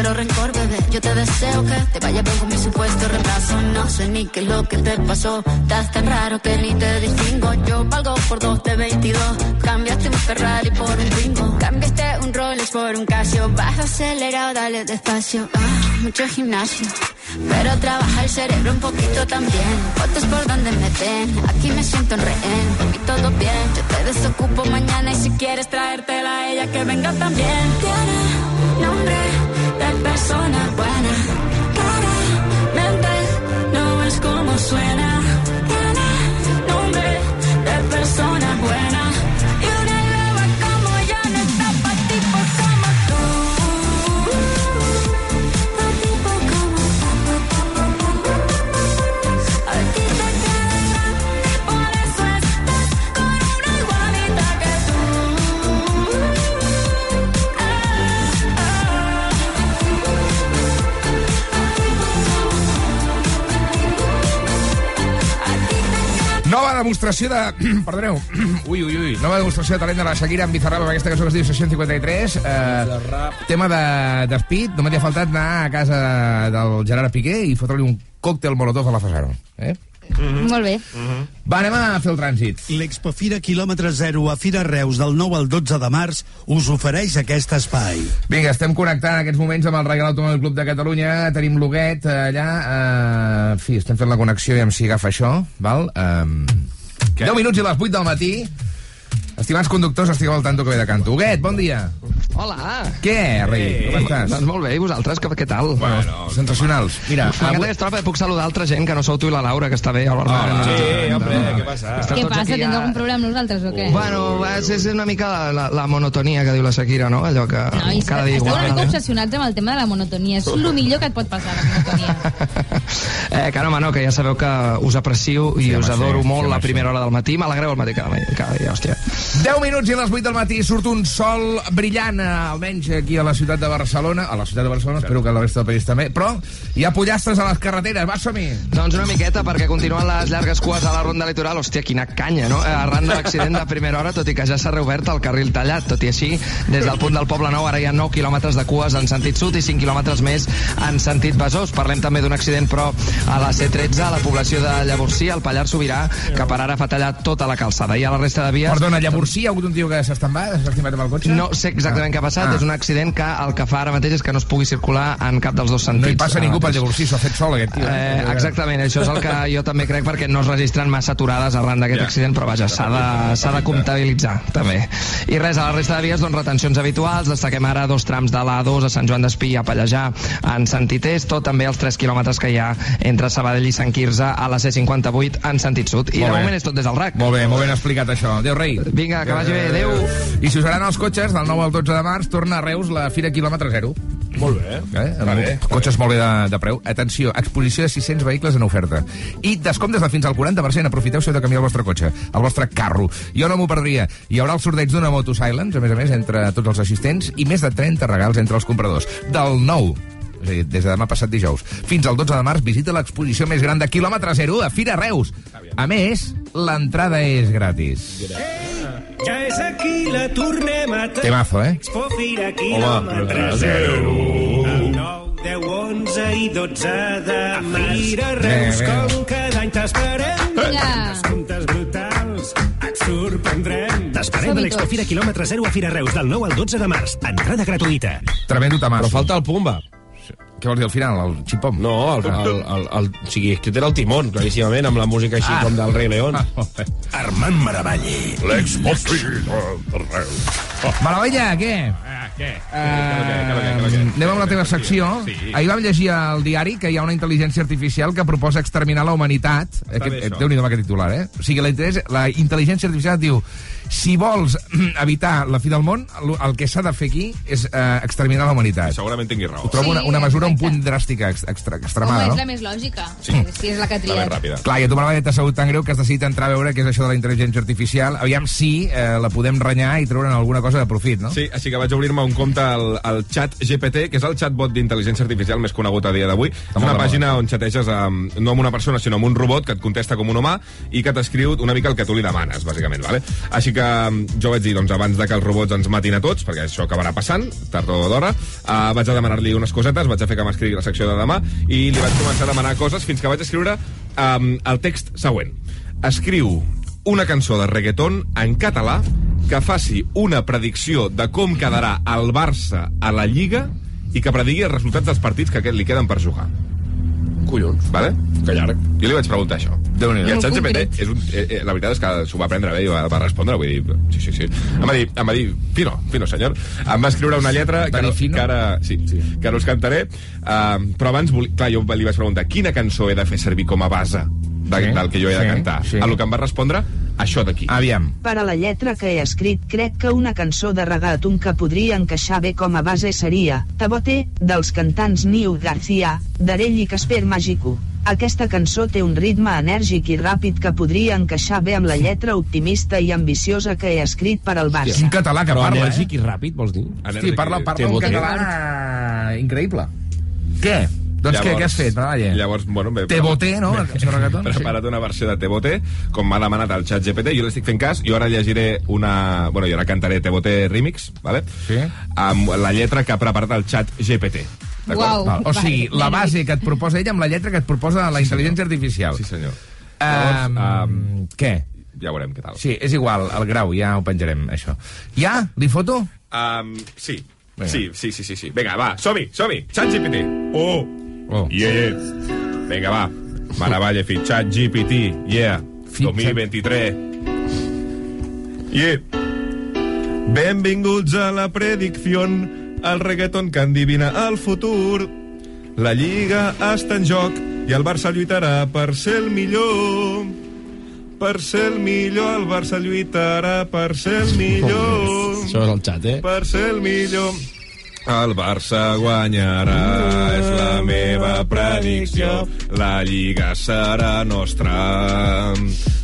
Cero rencor, bebé. Yo te deseo que te vaya bien mi supuesto reemplazo. No sé ni qué es lo que te pasó. Estás tan raro que ni te distingo. Yo valgo por dos de 22. Cambiaste un Ferrari por un Twingo. Cambiaste un Rolex por un Casio. Baja acelerado, dale despacio. Ah, mucho gimnasio. Pero trabaja el cerebro un poquito también. Fotos por donde me ven. Aquí me siento en rehén. Y todo bien. Yo te desocupo mañana. Y si quieres traértela a ella, que venga también. Tiene nombre persona buena. Demostració de... Perdoneu. Ui, ui, ui. Nova demostració de talent de la Shakira amb Bizarrap amb aquesta cançó que es diu Session 53. Eh, tema de, de speed. Només li ha faltat anar a casa del Gerard Piqué i fotre-li un còctel molotov a la Fasano. Eh? Molt bé. Va, anem a fer el trànsit. L'Expofira quilòmetre zero a Fira Reus del 9 al 12 de març us ofereix aquest espai. Vinga, estem connectant en aquests moments amb el Regal Automòbil Club de Catalunya. Tenim Loguet eh, allà. Eh, en fi, estem fent la connexió i si agafa això. Val? Eh, 10 minuts i les 8 del matí. Estimats conductors, estigueu al tanto que ve de canto. Huguet, bon dia. Hola. Què, rei? Com estàs? Doncs molt bé, i vosaltres, què, què tal? Bueno, sensacionals. Mira, M'encanta avui- aquesta hora puc saludar altra gent que no sou tu i la Laura, que està bé. Hola, Laura. sí, hombre, què passa? Esteu Què passa? Tens algun problema amb nosaltres o què? Bueno, és, és una mica la, la, la monotonia que diu la Shakira, no? Allò que No, cada dia esteu una mica igual. obsessionats amb el tema de la monotonia. És el millor que et pot passar, la monotonia. Eh, que no, home, no, que ja sabeu que us aprecio i Sí, us home, adoro sí, molt sí, home, la primera hora del matí. M'alegreu el matí cada, cada dia, hòstia. 10 minuts i a les 8 del matí surt un sol brillant, eh, almenys aquí a la ciutat de Barcelona. A la ciutat de Barcelona, espero que a la resta del país també. Però hi ha pollastres a les carreteres, va, som -hi. Doncs una miqueta, perquè continuen les llargues cues a la ronda litoral. Hòstia, quina canya, no? Eh, Arran de l'accident de primera hora, tot i que ja s'ha reobert el carril tallat. Tot i així, des del punt del Poble Nou ara hi ha 9 quilòmetres de cues en sentit sud i 5 quilòmetres més en sentit Besòs. Parlem també d'un accident, però, a la C13, a la població de Llavorsí, al Pallars Sobirà, que per ara fa tallat tota la calçada. I a la resta de vies... Perdona, Llavorsí, hi ha hagut un tio que s'ha estimat amb el cotxe? No sé exactament què ha passat, Ah. és un accident que el que fa ara mateix és que no es pugui circular en cap dels dos sentits. No hi passa ningú pel. Llavorsí, s'ho ha fet sol, aquest tio. Eh, exactament, això és el que jo també crec perquè no es registren massa aturades arran d'aquest Ja. accident, però vaja, s'ha de, de comptabilitzar també. I res, a la resta de vies, doncs retencions habituals, destaquem ara dos trams de l'A2 a Sant Joan d'Espí a Pallejà en sentit est, o també els 3 quilòmetres que hi ha entre Sabadell i Sant Quirze a la C58 en sentit sud. I de Molt bé. moment és tot des del RAC. Molt bé, molt ben explicat això. Adéu, rei. Vinga, que vagi bé, adéu. I si usaran els cotxes, del 9 al 12 de març, torna a Reus la Fira Quilòmetre Zero. Molt bé. Eh? Va bé, cotxes molt bé de, de preu. Atenció, exposició de 600 vehicles en oferta. I descomptes de fins al 40%. Aprofiteu si heu de canviar el vostre cotxe, el vostre carro. Jo no m'ho perdria. Hi haurà el sorteig d'una Moto Silence, a més a més, entre tots els assistents, i més de 30 regals entre els compradors. Del 9 és a dir, des de demà passat dijous. Fins al 12 de març visita l'exposició més gran de quilòmetre zero a Fira Reus. A més, l'entrada és gratis. Ja és aquí, la tornem a. Temazo, eh? Expo Fira quilòmetre zero. El 9, 10, 11 i 12 de Fira Bé, Reus, bé. com cada any t'esperem. Vinga. Descomptes brutals, et sorprendrem. T'esperem a l'Expo Fira quilòmetre zero a Fira Reus del 9 al 12 de març. Entrada gratuïta. Tremendo tamasso. Però falta el Pumba. Què vols dir al final, el xipom? No, el, el, el, el, o sigui, aquest era el timón, claríssimament, amb la música així Ah. com del Rei León. Armand Maravalli. L'Expo Fira Reus. Maravilla, què? què? Eh, anem amb la teva secció. Sí. Ahir vam llegir al diari que hi ha una intel·ligència artificial que proposa exterminar la humanitat. Aquest. Déu-n'hi-do amb aquest titular, eh? O sigui, la, la intel·ligència artificial diu si vols evitar la fi del món, el, que s'ha de fer aquí és eh, exterminar la humanitat. Segurament tingui raó. Ho trobo una, Sí, una mesura un punt dràstica, ex, extra, Home, extremada, és no? la més lògica. Sí. Si és la que ha triat. Clar, i a tu m'ha t'ha sabut tan greu que has decidit entrar a veure què és això de la intel·ligència artificial. Aviam si eh, la podem renyar i treure'n alguna cosa de profit, no? Sí, així que vaig obrir-me un compte al, al xat GPT, que és el chatbot d'intel·ligència artificial més conegut a dia d'avui. És una pàgina on xateges amb, no amb una persona, sinó amb un robot que et contesta com un humà i que t'escriu una mica el que tu li demanes, bàsicament. Vale? Així que mm, jo vaig dir, doncs, abans de que els robots ens matin a tots, perquè això acabarà passant, tard o d'hora, uh, vaig a demanar-li unes cosetes, vaig a fer que m'escrigui la secció de demà, i li vaig començar a demanar coses fins que vaig escriure um, el text següent. Escriu una cançó de reggaeton en català que faci una predicció de com quedarà el Barça a la Lliga i que predigui els resultats dels partits que li queden per jugar. Collons. Vale? Que llarg. Jo li vaig preguntar això. déu nhi I el xat GPT, és un, eh, eh, la veritat és que s'ho va prendre bé i va, va respondre, vull dir, sí, sí, sí. Em va dir, em va dir fino, fino, senyor. Em va escriure una lletra que, no, que ara, sí, sí. que ara us cantaré, uh, però abans, voli, clar, jo li vaig preguntar quina cançó he de fer servir com a base de, Sí, del que jo he de sí, cantar. sí. A lo que em va respondre, això d'aquí. Aviam. Per a la lletra que he escrit crec que una cançó de reggaeton que podria encaixar bé com a base seria Tabote, dels cantants Niu Garcia, Darell i Casper Magico. Aquesta cançó té un ritme enèrgic i ràpid que podria encaixar bé amb la lletra optimista i ambiciosa que he escrit per al Barça. Un català que Però parla, enèrgic eh? i ràpid, vols dir? Hosti, parla, parla un català increïble. Què? Doncs què, què has fet, Valle? Llavors, bueno... Bé, Te voté, no? Sí. Preparat una versió de Te voté, com m'ha demanat el xat GPT, jo l'estic fent cas, i ara llegiré una... Bueno, jo ara cantaré Te voté remix, ¿vale? Sí. amb la lletra que ha preparat el xat GPT. d'acord? Val. O sigui, la base que et proposa ella amb la lletra que et proposa la intel·ligència artificial. Sí, senyor. Um, um, què? Ja veurem què tal. Sí, és igual, el grau, ja ho penjarem, això. Ja? Li foto? Um, sí. Vinga. Sí, sí, sí, sí, sí. Vinga, va, som-hi, som-hi. Xat GPT. Oh. Oh. Yeah, yeah. Vinga, va. Maravalla, fi. Xat GPT. Yeah. 2023. Yeah. Benvinguts a la predicció, el reggaeton que endivina el futur. La Lliga està en joc i el Barça lluitarà per ser el millor. Per ser el millor, el Barça lluitarà per ser el millor. Això és el xat, eh? Per ser el millor. El Barça guanyarà, és la meva predicció. La Lliga serà nostra.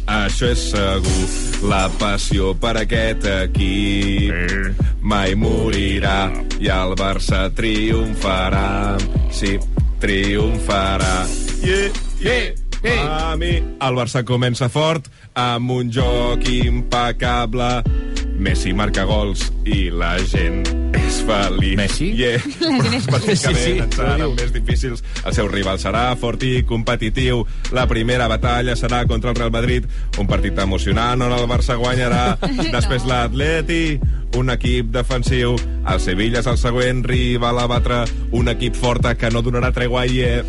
Això és segur. La passió per aquest equip mai morirà i el Barça triomfarà. Sí, triomfarà. Yeah, yeah. Hey. El Barça comença fort amb un joc impecable. Messi marca gols i la gent feliç. Messi? Yeah. La gent és específicament Sí, sí, més difícils. El seu rival serà fort i competitiu. La primera batalla serà contra el Real Madrid, un partit emocionant on el Barça guanyarà. Després l'Atleti, un equip defensiu. El Sevilla és el següent rival a batre, un equip forta que no donarà tregua i... Yeah.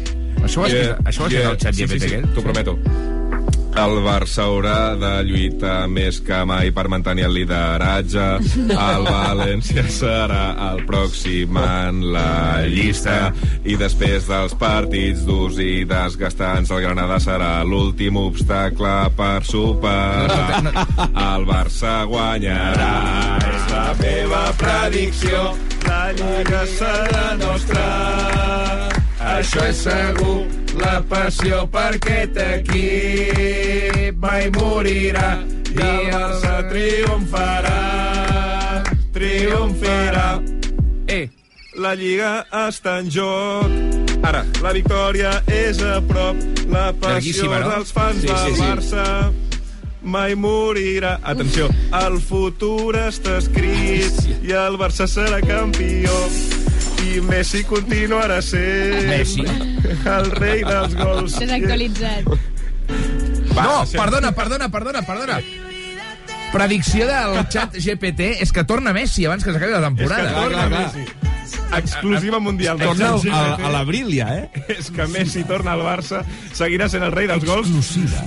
Això ho has escrit- això ho has escrit al xat sí, sí, GPT sí, aquest? t'ho prometo. El Barça haurà de lluitar més que mai per mantenir el lideratge. El València serà el pròxim en la llista. I després dels partits durs i desgastants, el Granada serà l'últim obstacle per superar. El Barça guanyarà, és la meva predicció. La Lliga serà nostra. Això és segur, la passió per aquest equip mai morirà i el Barça triomfarà, triomfarà. Eh, la Lliga està en joc. Ara, la victòria és a prop, la passió no? dels fans Sí, del sí, sí. Barça mai morirà. Atenció, el futur està escrit i el Barça serà campió. I Messi continuarà sent Messi. el rei dels gols. Desactualitzat. no, perdona, perdona, perdona, perdona. Predicció del xat GPT és que torna Messi abans que s'acabi la temporada. És que torna Messi. Exclusiva mundial. del Torna a, a l'abril, ja, eh? És que Messi torna al Barça, seguirà sent el rei dels gols.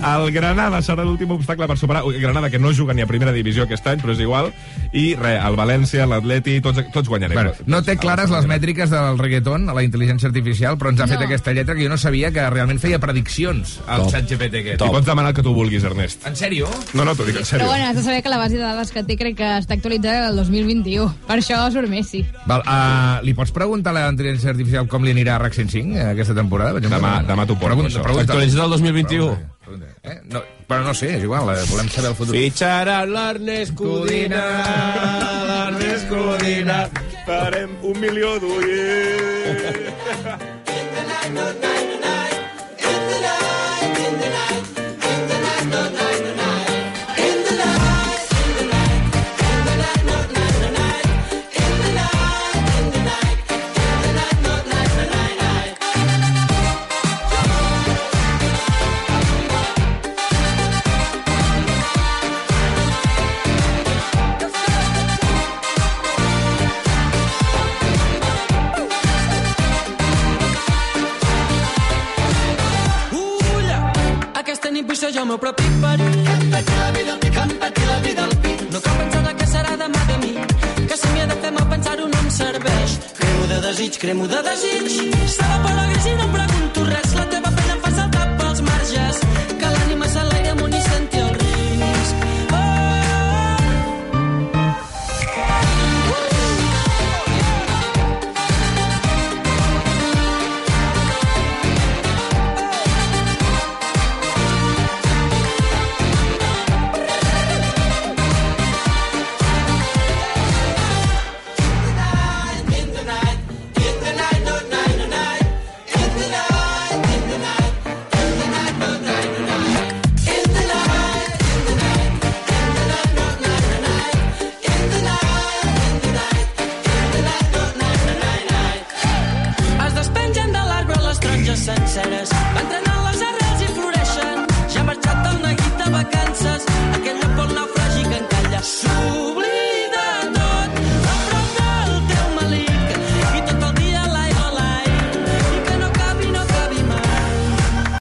El Granada serà l'últim obstacle per superar. Ui, Granada, que no juga ni a primera divisió aquest any, però és igual. I res, el València, l'Atleti, tots, tots guanyarem. Bueno, no té clares les mètriques del reggaeton, a la intel·ligència artificial, però ens ha fet No. aquesta lletra que jo no sabia que realment feia prediccions al Top. xat GPT aquest. Li pots demanar el que tu vulguis, Ernest. En sèrio? No, no, t'ho dic en Però sèrio. bueno, has de saber que la base de dades que té crec que està actualitzada el 2021. Per això surt Messi. Val, uh, li pots preguntar a la intel·ligència artificial com li anirà a RAC 105 eh, aquesta temporada? Per exemple? Demà- demà t'ho porto, Pregunta, això. pregunta. Actualitzat el 2021. Pregunta, pregunta. Eh? No, però no sé, és igual, eh, volem saber el futur. Fitxarà l'Ernest Codina, l'Ernest Codina, farem un milió d'oients.